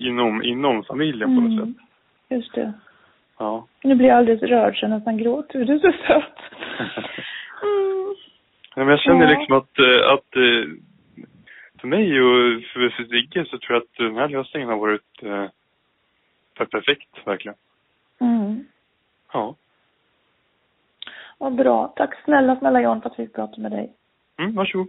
[SPEAKER 7] inom, inom familjen på något
[SPEAKER 5] Mm.
[SPEAKER 7] sätt.
[SPEAKER 5] Just det.
[SPEAKER 7] Ja.
[SPEAKER 5] Nu blir jag alldeles rörd så jag nästan gråter. Du är så söt. <laughs> Mm.
[SPEAKER 7] Nej, men jag känner
[SPEAKER 5] Ja.
[SPEAKER 7] liksom att, eh, att eh, för mig och för, för Sigge så tror jag att den här lösningen har varit, eh, perfekt, verkligen.
[SPEAKER 5] Mm.
[SPEAKER 7] Ja.
[SPEAKER 5] Vad bra. Tack snälla, snälla Jan för att vi fick prata med dig.
[SPEAKER 7] Mm, varsågod.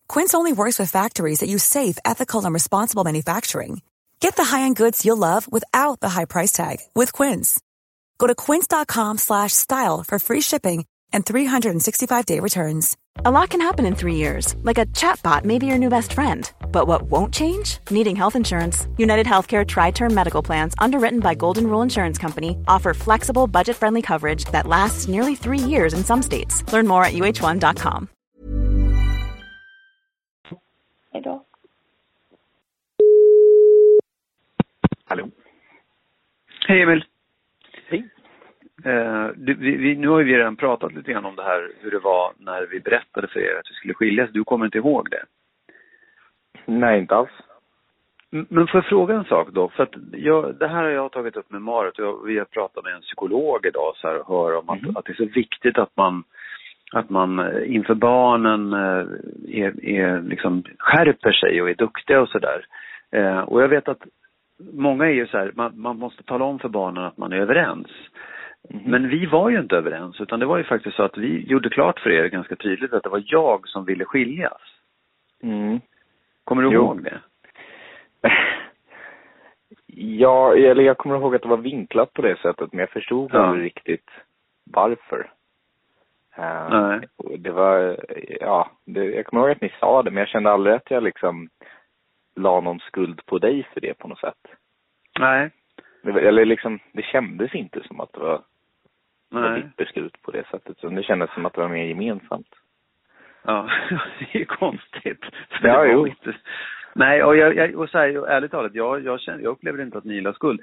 [SPEAKER 8] Quince only works with factories that use safe, ethical, and responsible manufacturing. Get the high-end goods you'll love without the high price tag with Quince. Go to quince.com slash style for free shipping and 365-day returns.
[SPEAKER 9] A lot can happen in three years, like a chatbot may be your new best friend. But what won't change? Needing health insurance. United Healthcare Tri Term Medical Plans, underwritten by Golden Rule Insurance Company, offer flexible, budget friendly coverage that lasts nearly three years in some states. Learn more at uh1.com.
[SPEAKER 5] Hej då.
[SPEAKER 10] Hallå?
[SPEAKER 6] Hej Emil!
[SPEAKER 10] Hej.
[SPEAKER 6] Eh, du, vi, vi, nu har ju vi redan pratat lite grann om det här, hur det var när vi berättade för er att vi skulle skiljas. Du kommer inte ihåg det?
[SPEAKER 10] Nej, inte alls.
[SPEAKER 6] Men får jag fråga en sak då? För att jag, det här har jag tagit upp med Marit och jag, vi har pratat med en psykolog idag så här, och hör om att, att det är så viktigt att man att man eh, inför barnen eh, är, är liksom skärper sig och är duktiga och sådär. Eh, och jag vet att många är ju så här, man, man måste tala om för barnen att man är överens. Men vi var ju inte överens utan det var ju faktiskt så att vi gjorde klart för er ganska tydligt att det var jag som ville skiljas.
[SPEAKER 11] Mm.
[SPEAKER 6] Kommer du
[SPEAKER 11] Jo.
[SPEAKER 6] ihåg det? <laughs>
[SPEAKER 11] Ja, eller jag kommer ihåg att det var vinklat på det sättet, men jag förstod
[SPEAKER 6] Ja.
[SPEAKER 11] aldrig riktigt varför. Och det var, ja, det, jag kommer ihåg att ni sa det, men jag kände aldrig att jag liksom la någon skuld på dig för det på något sätt.
[SPEAKER 6] Nej.
[SPEAKER 11] Det, eller liksom, det kändes inte som att det var, var
[SPEAKER 6] Nej.
[SPEAKER 11] ditt beslut på det sättet. Så det kändes som att det var mer gemensamt.
[SPEAKER 6] Ja, <laughs> det är ju konstigt. För
[SPEAKER 11] Ja, jo.
[SPEAKER 6] Inte... Nej, och, jag, jag, och så här, ärligt talat, jag, jag, känner, jag upplever inte att ni la skuld.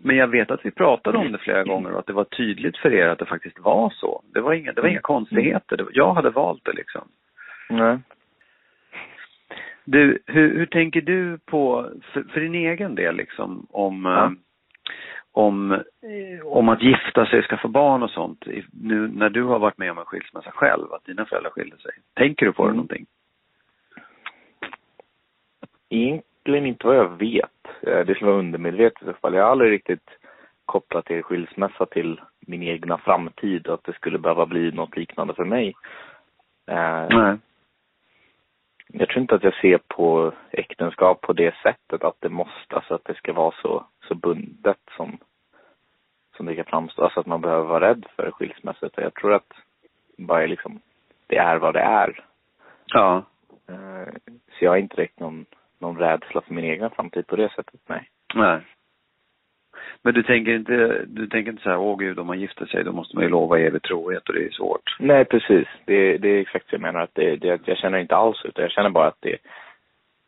[SPEAKER 6] Men jag vet att vi pratade om det flera gånger och att det var tydligt för er att det faktiskt var så. Det var inga, det var inga konstigheter. Det var, jag hade valt det liksom.
[SPEAKER 11] Nej.
[SPEAKER 6] Du, hur, hur tänker du på, för, för din egen del liksom, om,
[SPEAKER 11] Ja.
[SPEAKER 6] eh, om, eh, om att gifta sig, skaffa barn och sånt, nu när du har varit med om en skilsmässa själv, att dina föräldrar skilde sig. Tänker du på det
[SPEAKER 11] Mm.
[SPEAKER 6] någonting?
[SPEAKER 11] Egentligen inte vad jag vet. Eh, Det skulle vara undermedvetet i så fall. Jag har aldrig riktigt kopplat er skilsmässa till min egna framtid och att det skulle behöva bli något liknande för mig. Eh,
[SPEAKER 6] Nej.
[SPEAKER 11] Jag tror inte att jag ser på äktenskap på det sättet att det måste, alltså att det ska vara så, så bundet som, som det kan framstå. Alltså att man behöver vara rädd för skilsmässa. Utan Jag tror att bara liksom, det är vad det är.
[SPEAKER 6] Ja.
[SPEAKER 11] Eh, Så jag har inte direkt någon, någon rädsla för min egen framtid på det sättet, nej.
[SPEAKER 6] Nej. Men du tänker inte, du tänker inte så här, åh gud, om man gifter sig då måste man ju lova evig trohet och det är svårt.
[SPEAKER 11] Nej, precis. Det, det är exakt det jag menar. Att det, det, jag känner inte alls utan jag känner bara att det,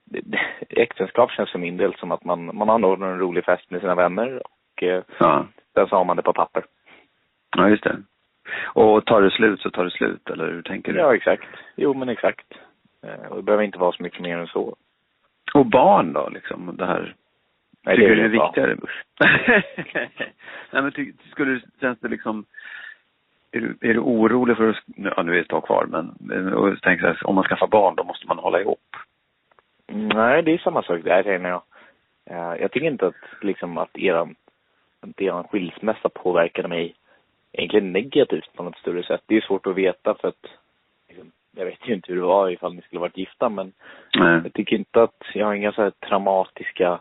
[SPEAKER 11] det, äktenskap känns för min del som att man, man anordnar en rolig fest med sina vänner och eh,
[SPEAKER 6] Ja.
[SPEAKER 11] sen så har man det på papper.
[SPEAKER 6] Ja, just det. Och tar det slut så tar det slut, eller hur tänker du?
[SPEAKER 11] Ja, exakt. Jo, men exakt. Eh, Och det behöver inte vara så mycket mer än så.
[SPEAKER 6] Och barn då, liksom, det här?
[SPEAKER 11] Nej,
[SPEAKER 6] tycker
[SPEAKER 11] det
[SPEAKER 6] du
[SPEAKER 11] är
[SPEAKER 6] det är viktigare? <laughs> Nej, men ty, skulle du, känns det liksom, är du, är du orolig för att, ja nu är det ett tag kvar, men och tänk så här, om man skaffar barn då måste man hålla ihop?
[SPEAKER 11] Nej, det är samma sak där känner jag. Eh, Jag tycker inte att liksom att eran, att eran skilsmässa påverkade mig egentligen negativt på något större sätt. Det är svårt att veta för att liksom, jag vet ju inte hur det var ifall ni skulle varit gifta men
[SPEAKER 6] Nej.
[SPEAKER 11] jag tycker inte att jag har inga så här traumatiska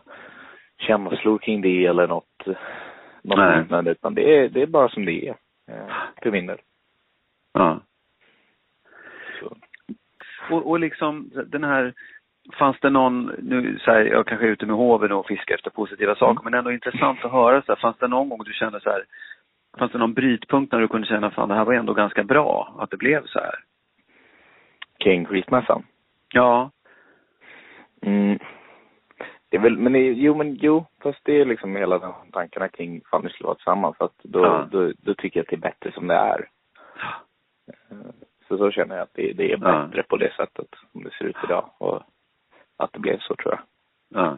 [SPEAKER 11] känslor kring det eller något, något liknande utan det är, det är bara som det är. eh, För min del.
[SPEAKER 6] Ja. Och, och liksom den här, fanns det någon, nu så här, jag kanske är ute med hoven och fiskar efter positiva saker, men ändå intressant att höra så här, fanns det någon gång du kände så här, fanns det någon brytpunkt när du kunde känna, fan det här var ändå ganska bra, att det blev så här?
[SPEAKER 11] Kring skilsmässan?
[SPEAKER 6] Ja.
[SPEAKER 11] Mm. Det är väl, men det, jo men jo, fast det är liksom hela den tankarna kring ifall ni skulle vara tillsammans. För att då,
[SPEAKER 6] Ja.
[SPEAKER 11] då, då tycker jag att det är bättre som det är. Så så känner jag att det, det är
[SPEAKER 6] Ja.
[SPEAKER 11] bättre på det sättet som det ser ut idag. Och att det blev så tror jag.
[SPEAKER 6] Ja.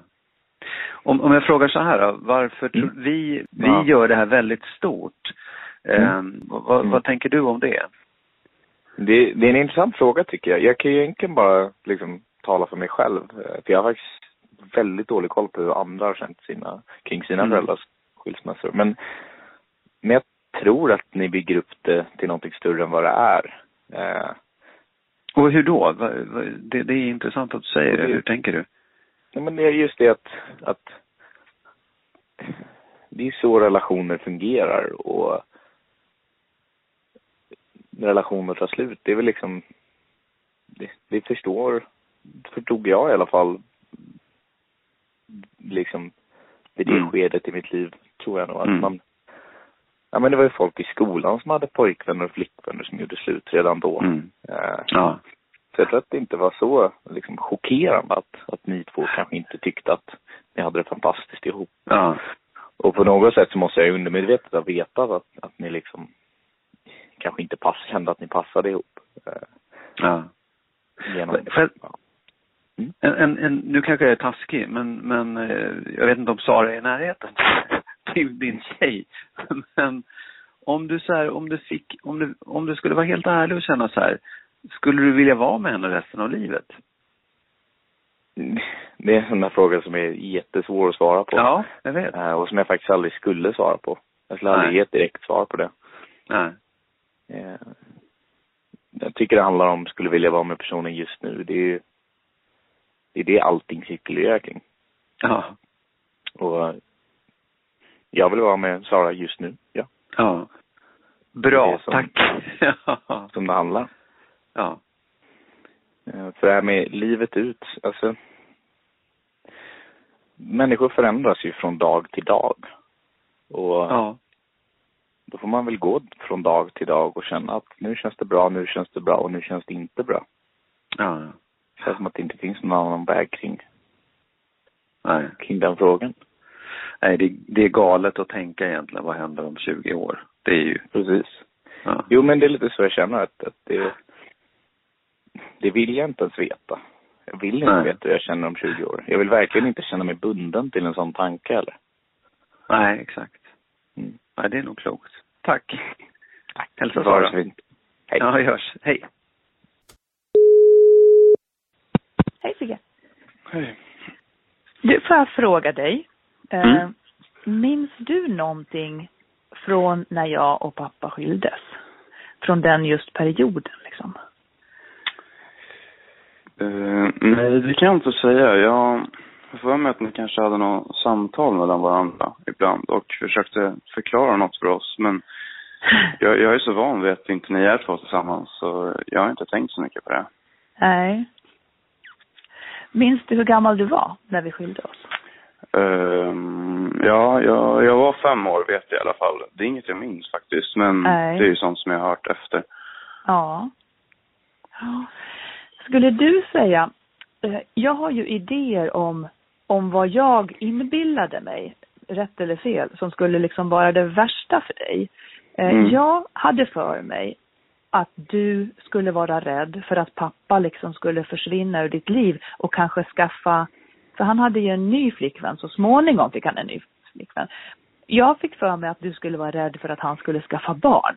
[SPEAKER 6] Om, om jag frågar så här då, varför tror vi, vi
[SPEAKER 11] Ja.
[SPEAKER 6] gör det här väldigt stort.
[SPEAKER 11] Mm.
[SPEAKER 6] Eh, vad, vad tänker du om det?
[SPEAKER 11] Det, det är en intressant fråga tycker jag. Jag kan ju egentligen bara liksom tala för mig själv. eh, För jag har faktiskt väldigt dålig koll på hur andra har känt sina, kring sina
[SPEAKER 6] Mm.
[SPEAKER 11] föräldrars skilsmässor. Men, men jag tror att ni bygger upp det till någonting större än vad det är. Eh,
[SPEAKER 6] Och hur då? Det, det är intressant att du säger det. Hur tänker du?
[SPEAKER 11] Nej, men det är just det att, att det är så relationer fungerar och relationer tar slut, det är väl liksom det, det förstår, förstod jag i alla fall liksom vid det
[SPEAKER 6] Mm.
[SPEAKER 11] skedet i mitt liv tror jag nog att
[SPEAKER 6] Mm.
[SPEAKER 11] man Ja men det var ju folk i skolan som hade pojkvänner och flickvänner som gjorde slut redan då.
[SPEAKER 6] Mm.
[SPEAKER 11] Eh,
[SPEAKER 6] Ja.
[SPEAKER 11] så jag tror att det inte var så liksom, chockerande att, att ni två kanske inte tyckte att ni hade det fantastiskt ihop.
[SPEAKER 6] Ja.
[SPEAKER 11] Och på något sätt så måste jag undermedvetet ha vetat att, att ni liksom kanske inte pass, kände att ni passade ihop. Eh,
[SPEAKER 6] ja.
[SPEAKER 11] genom,
[SPEAKER 6] jag-
[SPEAKER 11] ja.
[SPEAKER 6] En, en, en, nu kanske jag är taskig, men, men eh, jag vet inte om Sara är i närheten <laughs> till din tjej. <laughs> Men om du så här, om du fick, om du, om du skulle vara helt ärlig och känna så här, skulle du vilja vara med henne resten av livet?
[SPEAKER 11] Det är en sån där fråga som är jättesvår att svara på.
[SPEAKER 6] Ja, jag vet.
[SPEAKER 11] Eh, och som jag faktiskt aldrig skulle svara på. Jag skulle aldrig ge ett direkt svar på det.
[SPEAKER 6] Nej.
[SPEAKER 11] Eh, jag tycker det handlar om, skulle vilja vara med personen just nu. Det är ju, det är det allting cirkulerar kring.
[SPEAKER 6] Ja.
[SPEAKER 11] Och jag vill vara med Sara just nu, ja.
[SPEAKER 6] Ja. Bra,
[SPEAKER 11] som-
[SPEAKER 6] tack. <laughs>
[SPEAKER 11] Som det handlar.
[SPEAKER 6] Ja.
[SPEAKER 11] Eh, För det här med livet ut, alltså. Människor förändras ju från dag till dag. Och
[SPEAKER 6] Ja.
[SPEAKER 11] Då får man väl gå från dag till dag och känna att nu känns det bra, nu känns det bra och nu känns det inte bra.
[SPEAKER 6] Ja.
[SPEAKER 11] Det känns som att det inte finns någon annan väg kring,
[SPEAKER 6] Nej.
[SPEAKER 11] kring den frågan.
[SPEAKER 6] Nej, det, det är galet att tänka egentligen, vad händer om 20 år? Det är ju,
[SPEAKER 11] Precis.
[SPEAKER 6] ja.
[SPEAKER 11] Jo, men det är lite så jag känner att, att det, det vill jag inte ens veta. Jag vill inte
[SPEAKER 6] Nej.
[SPEAKER 11] veta hur jag känner om 20 år. Jag vill verkligen inte känna mig bunden till en sån tanke heller.
[SPEAKER 6] Nej, exakt.
[SPEAKER 11] Mm.
[SPEAKER 6] Nej, det är nog klokt. Tack. Hälsa
[SPEAKER 11] Det var
[SPEAKER 6] Sara.
[SPEAKER 11] Hej.
[SPEAKER 6] Ja, det görs. Hej.
[SPEAKER 5] Hej Sigge.
[SPEAKER 12] Hej.
[SPEAKER 5] Du, får jag fråga dig? Eh,
[SPEAKER 6] Mm.
[SPEAKER 5] minns du någonting från när jag och pappa skildes? Från den just perioden liksom?
[SPEAKER 12] Eh, nej, det kan jag inte säga. Jag har för mig att ni kanske hade något samtal mellan varandra ibland och försökte förklara något för oss. Men jag, jag är så van vid att inte ni är två tillsammans så jag har inte tänkt så mycket på det.
[SPEAKER 5] Nej. Minns du hur gammal du var när vi skilde oss?
[SPEAKER 12] Ehm, ja, jag, jag var fem år vet jag i alla fall. Det är inget jag minns faktiskt, men
[SPEAKER 5] Nej.
[SPEAKER 12] det är ju sånt som jag har hört efter.
[SPEAKER 5] Ja. ja. Skulle du säga, eh, jag har ju idéer om, om vad jag inbillade mig, rätt eller fel, som skulle liksom vara det värsta för dig. Eh,
[SPEAKER 12] Mm.
[SPEAKER 5] Jag hade för mig att du skulle vara rädd för att pappa liksom skulle försvinna ur ditt liv och kanske skaffa, för han hade ju en ny flickvän, så småningom fick han en ny flickvän. Jag fick för mig att du skulle vara rädd för att han skulle skaffa barn.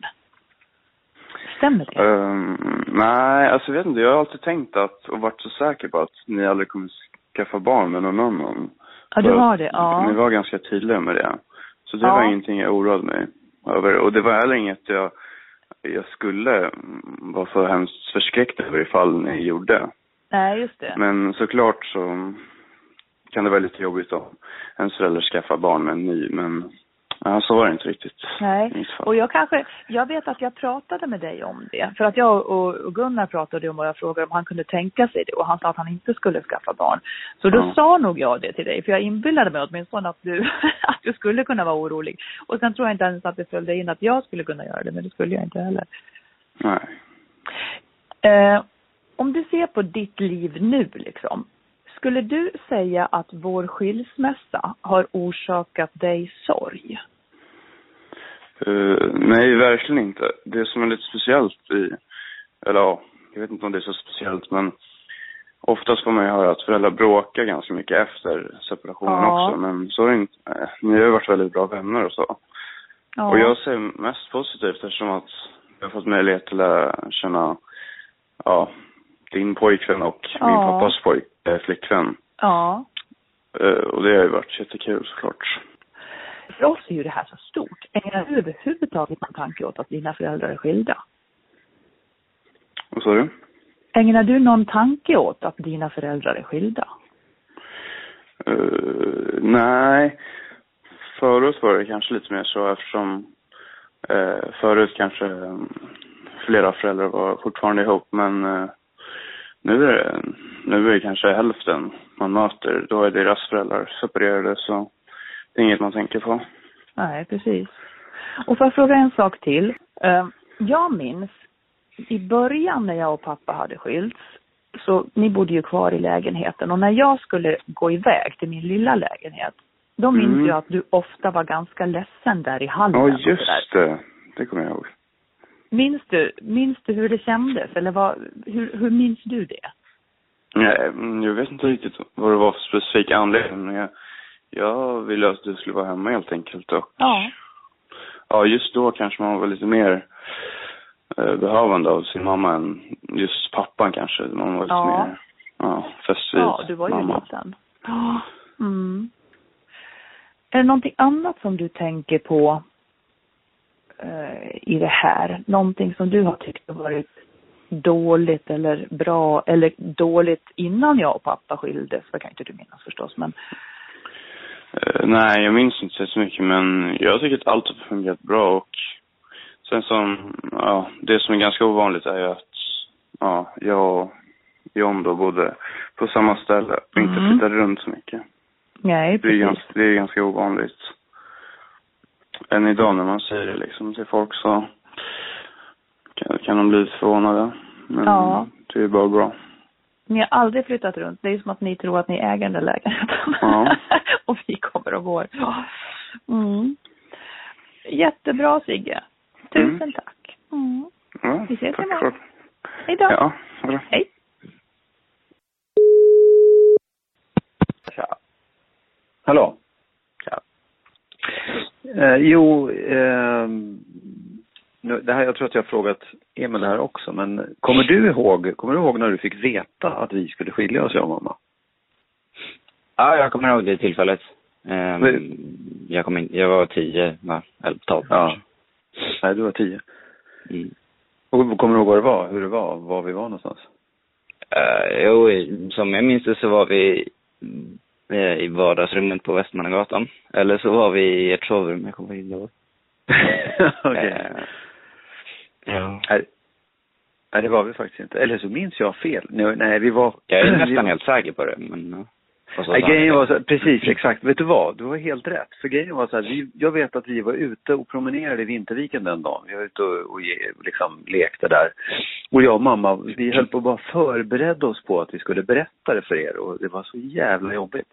[SPEAKER 5] Stämmer det?
[SPEAKER 12] Ehm, nej, alltså jag vet inte. Jag har alltid tänkt att, och varit så säker på att ni aldrig kommer skaffa barn med någon annan.
[SPEAKER 5] Ja, du har det. Ja.
[SPEAKER 12] Ni var ganska tydliga med det. Så det
[SPEAKER 5] Ja.
[SPEAKER 12] var ingenting jag oroade mig över. Och det var heller inget jag, jag skulle vara så hemskt förskräckt över ifall ni gjorde.
[SPEAKER 5] Nej, just det.
[SPEAKER 12] Men såklart så kan det vara lite jobbigt om ens föräldrar skaffar barn med en ny. Men ja, så var det inte riktigt.
[SPEAKER 5] Nej, och jag kanske, jag vet att jag pratade med dig om det. För att jag och, och Gunnar pratade om och jag frågade om han kunde tänka sig det och han sa att han inte skulle skaffa barn. Så då
[SPEAKER 12] Ja.
[SPEAKER 5] sa nog jag det till dig, för jag inbillade mig åtminstone att du, <laughs> att du skulle kunna vara orolig. Och sen tror jag inte ens att det följde in att jag skulle kunna göra det, men det skulle jag inte heller.
[SPEAKER 12] Nej.
[SPEAKER 5] Eh, om du ser på ditt liv nu liksom, skulle du säga att vår skilsmässa har orsakat dig sorg?
[SPEAKER 12] Eh, nej, verkligen inte. Det som är lite speciellt i, eller ja, jag vet inte om det är så speciellt, men oftast får man ju höra att föräldrar bråkar ganska mycket efter separationen
[SPEAKER 5] Ja.
[SPEAKER 12] också. Men så är det inte. eh, Ni har ju varit väldigt bra vänner och så.
[SPEAKER 5] Ja.
[SPEAKER 12] Och jag ser mest positivt eftersom att jag har fått möjlighet att lära känna, ja, din pojkvän och min
[SPEAKER 5] Ja.
[SPEAKER 12] pappas pojk, eh, flickvän.
[SPEAKER 5] Ja.
[SPEAKER 12] Eh, Och det har ju varit jättekul såklart.
[SPEAKER 5] För oss är ju det här så stort. Ägnar du överhuvudtaget någon tanke åt att dina föräldrar är skilda?
[SPEAKER 12] Vad sa du?
[SPEAKER 5] Ägnar du någon tanke åt att dina föräldrar är skilda?
[SPEAKER 12] Eh, nej. Förut var det kanske lite mer så eftersom uh, förut kanske um, flera föräldrar var fortfarande ihop men eh, nu är det, nu är det kanske hälften man möter. Då är deras föräldrar separerade så det är inget man tänker på.
[SPEAKER 5] Nej, precis. Och får jag fråga en sak till? Eh, Jag minns i början när jag och pappa hade skilts, så ni bodde ju kvar i lägenheten och när jag skulle gå iväg till min lilla lägenhet, då minns
[SPEAKER 12] Mm.
[SPEAKER 5] jag att du ofta var ganska ledsen där i hallen.
[SPEAKER 12] Ja, just det. Det kommer jag ihåg.
[SPEAKER 5] Minns du, minns du hur det kändes eller vad, hur, hur minns du det?
[SPEAKER 12] Nej, mm, jag vet inte riktigt vad det var för specifik anledning. Men jag, jag ville att du skulle vara hemma helt enkelt. Och
[SPEAKER 5] Ja.
[SPEAKER 12] ja, just då kanske man var lite mer eh, behövande av sin mamma än just pappan kanske. Man var lite
[SPEAKER 5] Ja.
[SPEAKER 12] mer ja, fäst vid
[SPEAKER 5] Ja, du var ju
[SPEAKER 12] mamma.
[SPEAKER 5] liten. Ja. Mm. Är det någonting annat som du tänker på i det här? Någonting som du har tyckt har varit dåligt eller bra eller dåligt innan jag och pappa skildes? Det kan inte du minnas förstås, men
[SPEAKER 12] Eh, nej, jag minns inte så mycket men jag tycker att allt har fungerat bra och sen som, ja, det som är ganska ovanligt är ju att ja, jag och John då bodde på samma ställe och inte
[SPEAKER 5] Mhm.
[SPEAKER 12] flyttade runt så mycket.
[SPEAKER 5] nej,
[SPEAKER 12] Det är,
[SPEAKER 5] precis.
[SPEAKER 12] ganska, det är ganska ovanligt. Än idag när man säger det liksom till folk så kan, kan de bli förvånade. Men
[SPEAKER 5] Ja.
[SPEAKER 12] det är bara bra.
[SPEAKER 5] Ni har aldrig flyttat runt. Det är som att ni tror att ni äger den där lägenheten.
[SPEAKER 12] Ja. <laughs>
[SPEAKER 5] och vi kommer och går. Mm. Jättebra Sigge. Tusen
[SPEAKER 12] Mm.
[SPEAKER 5] tack. Mm.
[SPEAKER 12] Ja,
[SPEAKER 5] Vi ses
[SPEAKER 12] tack
[SPEAKER 5] imorgon. Hej då.
[SPEAKER 12] Ja, bra.
[SPEAKER 5] Hej.
[SPEAKER 6] Tja. Hallå? Eh, jo, eh, nu, det här, jag tror att jag har frågat Emil det här också, men kommer du ihåg, kommer du ihåg när du fick veta att vi skulle skilja oss, jag och mamma?
[SPEAKER 13] Ja, jag kommer ihåg det tillfället. Ehm,
[SPEAKER 6] Men-
[SPEAKER 13] jag, kom in, jag var tio, va? eller tolv
[SPEAKER 6] Ja. Nej, du var tio.
[SPEAKER 13] Mm.
[SPEAKER 6] Och kommer du ihåg vad det var, hur det var, var vi var någonstans?
[SPEAKER 13] Uh, jo, som jag minns det så var vi eh, i vardagsrummet på Västmannagatan. Eller så var vi i ert sovrum, jag kommer inte ihåg. <laughs>
[SPEAKER 6] Okej.
[SPEAKER 13] Eh, ja.
[SPEAKER 6] Nej, det var vi faktiskt inte. Eller så minns jag fel. Nej, vi var...
[SPEAKER 13] Jag är <clears throat> nästan helt säker på det, men... ja.
[SPEAKER 6] Grejen var så, precis, exakt. Vet du vad? Du har helt rätt. För grejen var så här, vi, jag vet att vi var ute och promenerade i Vinterviken den dagen. Vi var ute och, och liksom lekte där. Och jag och mamma, vi höll på att bara förbereda oss på att vi skulle berätta det för er och det var så jävla jobbigt.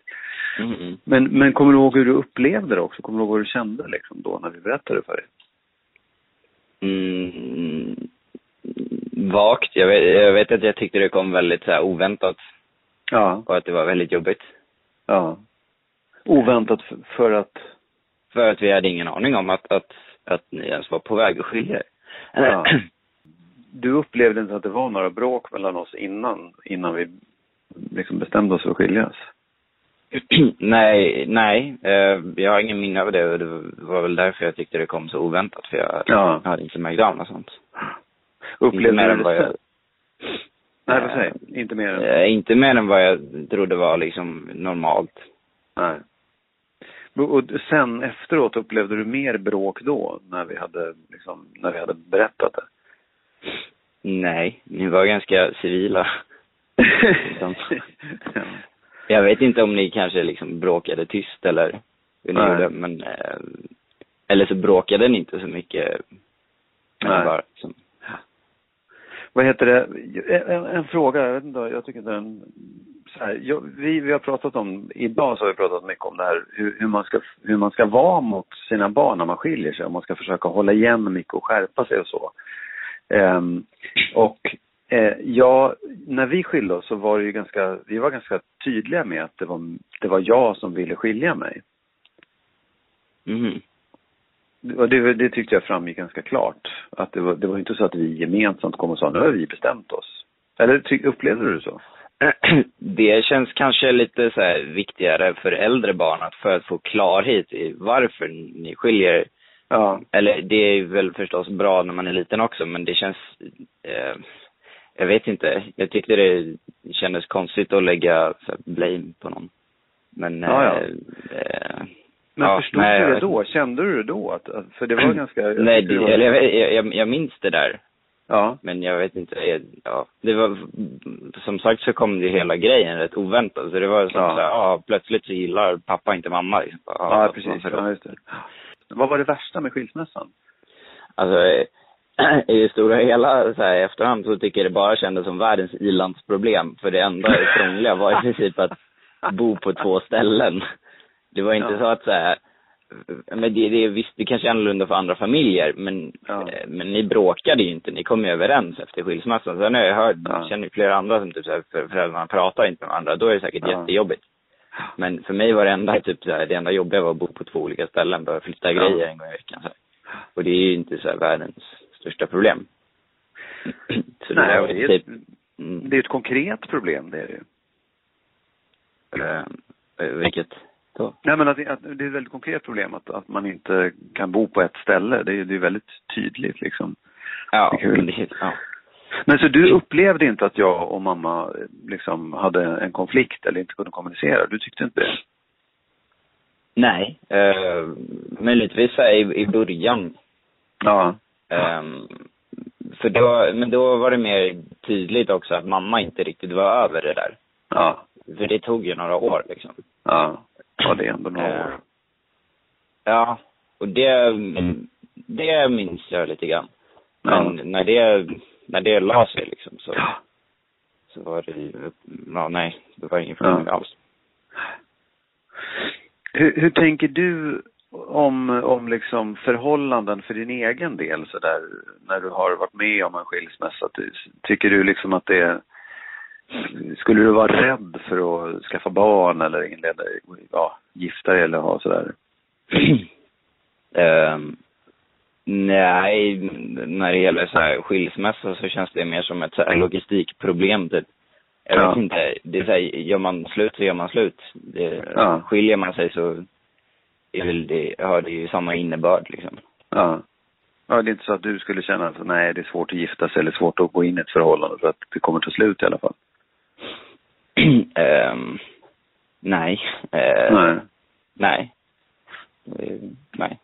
[SPEAKER 13] Mm, mm.
[SPEAKER 6] Men, men kommer du ihåg hur du upplevde det också? Kommer du ihåg vad du kände liksom då när vi berättade för dig?
[SPEAKER 13] Mm, vagt. Jag vet, jag vet att jag tyckte det kom väldigt så här oväntat
[SPEAKER 6] Ja,
[SPEAKER 13] och att det var väldigt jobbigt.
[SPEAKER 6] ja. Oväntat för, att,
[SPEAKER 13] För att vi hade ingen aning om att, att, att ni ens var på väg att skilja er.
[SPEAKER 6] Ja. du upplevde inte att det var några bråk mellan oss innan, innan vi liksom bestämde oss för att skiljas? <clears throat>
[SPEAKER 13] nej, nej. Eh, jag har ingen minne av det och det var väl därför jag tyckte det kom så oväntat för jag
[SPEAKER 6] Ja.
[SPEAKER 13] hade inte märkt av något sånt.
[SPEAKER 6] Upplevde du det
[SPEAKER 13] jag?
[SPEAKER 6] Nej, vad säger Inte mer än...
[SPEAKER 13] eh, Inte mer än vad jag trodde var liksom normalt.
[SPEAKER 6] Nej. Och sen efteråt upplevde du mer bråk då, när vi hade, liksom, när vi hade berättat det?
[SPEAKER 13] Nej, ni var ganska civila. <laughs> Jag vet inte om ni kanske liksom bråkade tyst eller hur ni
[SPEAKER 6] Nej.
[SPEAKER 13] gjorde, men eh, eller så bråkade ni inte så mycket. Men
[SPEAKER 6] Nej.
[SPEAKER 13] var liksom,
[SPEAKER 6] vad heter det? En, en fråga, jag vet inte, jag tycker den... Så här, jag, vi, vi har pratat om, idag så har vi pratat mycket om det här hur, hur, man ska, hur man ska vara mot sina barn när man skiljer sig. Om man ska försöka hålla igen mycket och skärpa sig och så. Um, och eh, ja, när vi skilde oss så var det ju ganska, vi var ganska tydliga med att det var, det var jag som ville skilja mig. Mm. Det, det tyckte jag framgick ganska klart. Att det var, det var inte så att vi gemensamt kom och sa nu har vi bestämt oss. Eller ty, upplevde du det så? <clears throat>
[SPEAKER 13] Det känns kanske lite så viktigare för äldre barn att för att få klarhet i varför ni skiljer
[SPEAKER 6] Ja.
[SPEAKER 13] Eller det är väl förstås bra när man är liten också, men det känns, eh, jag vet inte, jag tyckte det kändes konstigt att lägga så blame på någon. Men,
[SPEAKER 6] Ja, ja.
[SPEAKER 13] eh, eh,
[SPEAKER 6] Men
[SPEAKER 13] ja,
[SPEAKER 6] förstod
[SPEAKER 13] nej,
[SPEAKER 6] du det då? Kände du det då? Att, för det var <clears throat> ganska...
[SPEAKER 13] Nej, det,
[SPEAKER 6] var-
[SPEAKER 13] jag, jag, jag, minns det där.
[SPEAKER 6] Ja.
[SPEAKER 13] Men jag vet inte, jag, ja, det var, som sagt så kom det hela grejen rätt oväntat. Så det var som
[SPEAKER 6] Ja.
[SPEAKER 13] så här, ja, plötsligt så gillar pappa inte mamma. Liksom.
[SPEAKER 6] Ja,
[SPEAKER 13] vad-
[SPEAKER 6] precis. Ja, just det. Vad var det värsta med skilsmässan?
[SPEAKER 13] Alltså, <clears throat> i det stora hela så här, i efterhand så tycker jag det bara kändes som världens ilandsproblem. För det enda krångliga var i princip att bo på två ställen. Det var inte
[SPEAKER 6] Ja.
[SPEAKER 13] så att så här, men det, det visst, det kanske är annorlunda för andra familjer, men,
[SPEAKER 6] Ja.
[SPEAKER 13] eh, men ni bråkade ju inte, ni kom ju överens efter skilsmässan. Sen har jag hört,
[SPEAKER 6] Ja.
[SPEAKER 13] känner ju flera andra som typ så här, för- föräldrarna pratar inte med varandra, då är det säkert
[SPEAKER 6] Ja.
[SPEAKER 13] jättejobbigt. Men för mig var det enda typ så här, det enda jobbiga var att bo på två olika ställen, bara flytta
[SPEAKER 6] Ja.
[SPEAKER 13] grejer en gång i veckan. Så här. Och det är ju inte så här världens största problem. <clears throat> Så
[SPEAKER 6] Nej,
[SPEAKER 13] det var
[SPEAKER 6] det är,
[SPEAKER 13] typ,
[SPEAKER 6] ett,
[SPEAKER 13] mm,
[SPEAKER 6] det är ett konkret problem, det är det ju.
[SPEAKER 13] eh, vilket då?
[SPEAKER 6] Nej, men att, det- att det är ett väldigt konkret problem att, att man inte kan bo på ett ställe. Det är, är väldigt tydligt liksom.
[SPEAKER 13] Ja,
[SPEAKER 6] Det
[SPEAKER 13] ja.
[SPEAKER 6] Men så du upplevde inte att jag och mamma eh, liksom hade en konflikt eller inte kunde kommunicera? Du tyckte inte det?
[SPEAKER 13] Nej, eh, möjligtvis så i, i början.
[SPEAKER 6] Ja.
[SPEAKER 13] Ehm, för då, men då var det mer tydligt också att mamma inte riktigt var över det där.
[SPEAKER 6] Ja.
[SPEAKER 13] För det tog ju några år liksom.
[SPEAKER 6] Ja. Ja, det är ändå några
[SPEAKER 13] Eh,
[SPEAKER 6] år.
[SPEAKER 13] Ja, och det, det minns jag lite grann. Men
[SPEAKER 6] Ja.
[SPEAKER 13] när det, när det la sig liksom så, så var det ju, ja nej, det var ingen förändring
[SPEAKER 6] Ja.
[SPEAKER 13] alls.
[SPEAKER 6] Hur, hur tänker du om, om liksom förhållanden för din egen del så där när du har varit med om en skilsmässa? Ty- Tycker du liksom att det skulle du vara rädd för att skaffa barn eller inleda, ja, gifta dig eller ha sådär? <clears throat>
[SPEAKER 13] Ehm, nej, när det gäller så här skilsmässa så känns det mer som ett så här logistikproblem typ. Jag
[SPEAKER 6] Ja.
[SPEAKER 13] vet inte, det är så här, gör man slut så gör man slut. Det,
[SPEAKER 6] Ja.
[SPEAKER 13] Skiljer man sig så är väl det, har det ju samma innebörd liksom.
[SPEAKER 6] Ja. Ja, det är inte så att du skulle känna att nej, det är svårt att gifta sig eller svårt att gå in i ett förhållande för att det kommer ta slut i alla fall. <clears throat>
[SPEAKER 13] Ehm, nej. Eh,
[SPEAKER 6] Nej.
[SPEAKER 13] Nej. Eh, nej.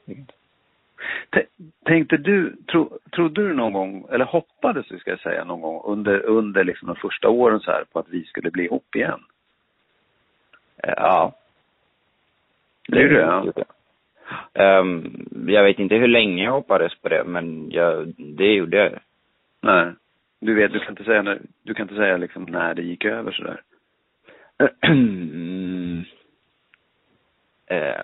[SPEAKER 6] T- Tänkte du, tro, trodde du någon gång, eller hoppades du ska jag säga någon gång under, under liksom de första åren så här på att vi skulle bli ihop igen?
[SPEAKER 13] Eh, ja.
[SPEAKER 6] Det gjorde
[SPEAKER 13] jag. Ehm, jag vet inte hur länge jag hoppades på det, men jag, det gjorde jag.
[SPEAKER 6] Nej. Du vet, du kan inte säga, när- du kan inte säga liksom när det gick över sådär. <clears throat>
[SPEAKER 13] Eh,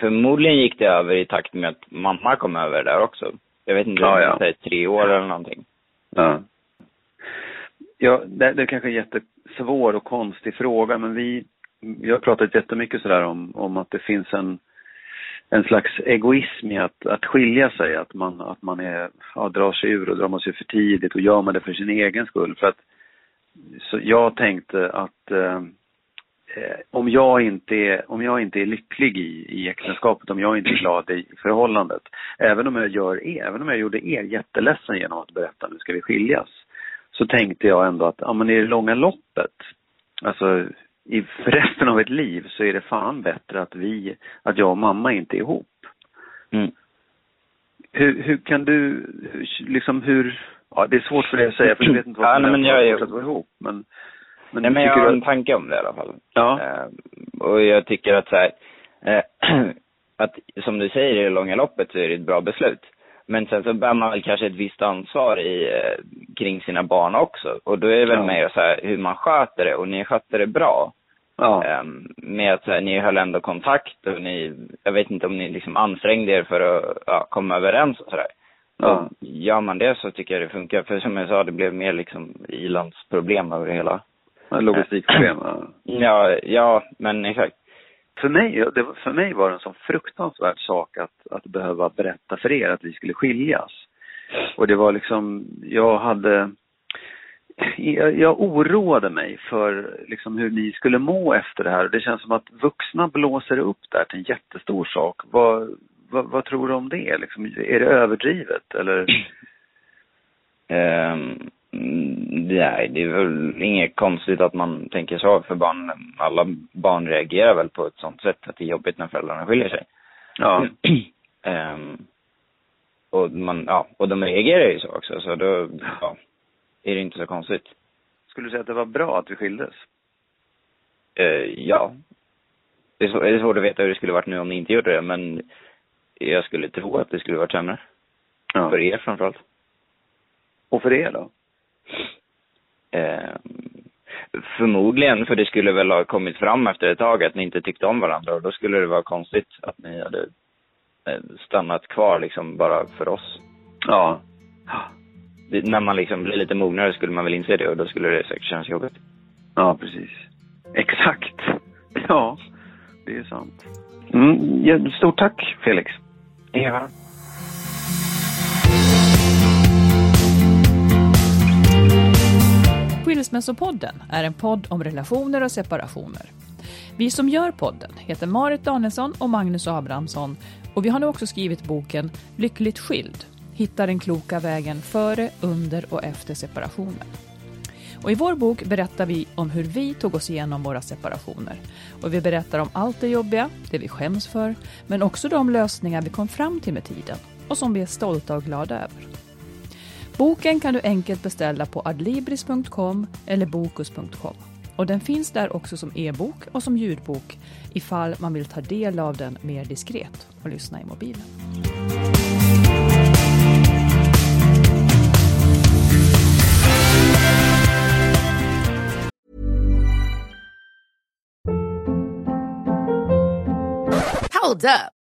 [SPEAKER 13] förmodligen gick det över i takt med att mamma kom över där också. Jag vet inte,
[SPEAKER 6] Ja,
[SPEAKER 13] om
[SPEAKER 6] ja.
[SPEAKER 13] det är tre år eller någonting.
[SPEAKER 6] Ja. Ja, det, det är kanske en jättesvår och konstig fråga, men vi, vi har pratat jättemycket sådär om, om att det finns en, en slags egoism i att, att skilja sig, att man, att man är, ja, drar sig ur och drar man sig för tidigt och gör man det för sin egen skull. För att, så jag tänkte att eh, om, jag inte är, om jag inte är lycklig i, i äktenskapet, om jag inte är glad i förhållandet, även om jag gör er, även om jag gjorde er jätteledsen genom att berätta nu ska vi skiljas, så tänkte jag ändå att, ja men i det långa loppet, alltså i för resten av ett liv så är det fan bättre att vi, att jag och mamma inte är ihop.
[SPEAKER 13] Mm.
[SPEAKER 6] Hur, hur kan du, liksom hur, ja det är svårt för dig att säga för jag vet inte vad
[SPEAKER 13] Ja,
[SPEAKER 6] som
[SPEAKER 13] nej, men jag är-
[SPEAKER 6] att vara ihop, men, men,
[SPEAKER 13] Nej, men jag har en tanke om det i alla fall.
[SPEAKER 6] Ja.
[SPEAKER 13] Eh, och jag tycker att så här, eh, <clears throat> att som du säger i det långa loppet så är det ett bra beslut. Men sen så bär man väl kanske ett visst ansvar i, eh, kring sina barn också. Och då är det väl
[SPEAKER 6] Ja.
[SPEAKER 13] mer så här hur man sköter det och ni skötte det bra.
[SPEAKER 6] Ja.
[SPEAKER 13] Ehm, med att så här, ni höll ändå kontakt och ni, jag vet inte om ni liksom ansträngde er för att ja, komma överens och sådär.
[SPEAKER 6] Ja.
[SPEAKER 13] Gör man det så tycker jag det funkar. För som jag sa, det blev mer liksom ilandsproblem över det hela.
[SPEAKER 6] Logistikproblem. Ja.
[SPEAKER 13] Ja, ja, men exakt.
[SPEAKER 6] För mig, det, var- för mig var det en sån fruktansvärd sak att, att behöva berätta för er att vi skulle skiljas. Och det var liksom, jag hade, jag, jag oroade mig för liksom hur ni skulle må efter det här. Och det känns som att vuxna blåser upp det här till en jättestor sak. Vad, vad, vad tror du om det? Liksom, är det överdrivet eller?
[SPEAKER 13] Mm, <clears throat> nej, det är väl inget konstigt att man tänker så för barn. Alla barn reagerar väl på ett sånt sätt att det är jobbigt när föräldrarna skiljer sig.
[SPEAKER 6] Ja. <clears throat>
[SPEAKER 13] Ehm, och man, ja, och de reagerar ju så också, så då, ja, är det inte så konstigt.
[SPEAKER 6] Skulle du säga att det var bra att vi skildes?
[SPEAKER 13] Eh, ja. Det är, det är svårt att veta hur det skulle varit nu om ni inte gjorde det, men jag skulle tro att det skulle varit sämre.
[SPEAKER 6] Ja.
[SPEAKER 13] För er framförallt.
[SPEAKER 6] Och för er då?
[SPEAKER 13] Eh, förmodligen, för det skulle väl ha kommit fram efter ett tag att ni inte tyckte om varandra och då skulle det vara konstigt att ni hade eh, stannat kvar liksom bara för oss.
[SPEAKER 6] Ja.
[SPEAKER 13] Det, när man liksom blir lite mognare skulle man väl inse det och då skulle det säkert kännas jobbigt.
[SPEAKER 6] Ja, precis. Exakt. Ja, det är sant. Mm, ja, stort tack, Felix.
[SPEAKER 13] Ja. Mm.
[SPEAKER 2] Skilsmässopodden är en podd om relationer och separationer. Vi som gör podden heter Marit Danielsson och Magnus Abrahamsson och vi har nu också skrivit boken Lyckligt skild. Hitta den kloka vägen före, under och efter separationen. Och I vår bok berättar vi om hur vi tog oss igenom våra separationer. Och Vi berättar om allt det jobbiga, det vi skäms för, men också de lösningar vi kom fram till med tiden och som vi är stolta och glada över. Boken kan du enkelt beställa på adlibris.com eller bokus.com. Och den finns där också som e-bok och som ljudbok ifall man vill ta del av den mer diskret och lyssna i mobilen.
[SPEAKER 14] Hold up.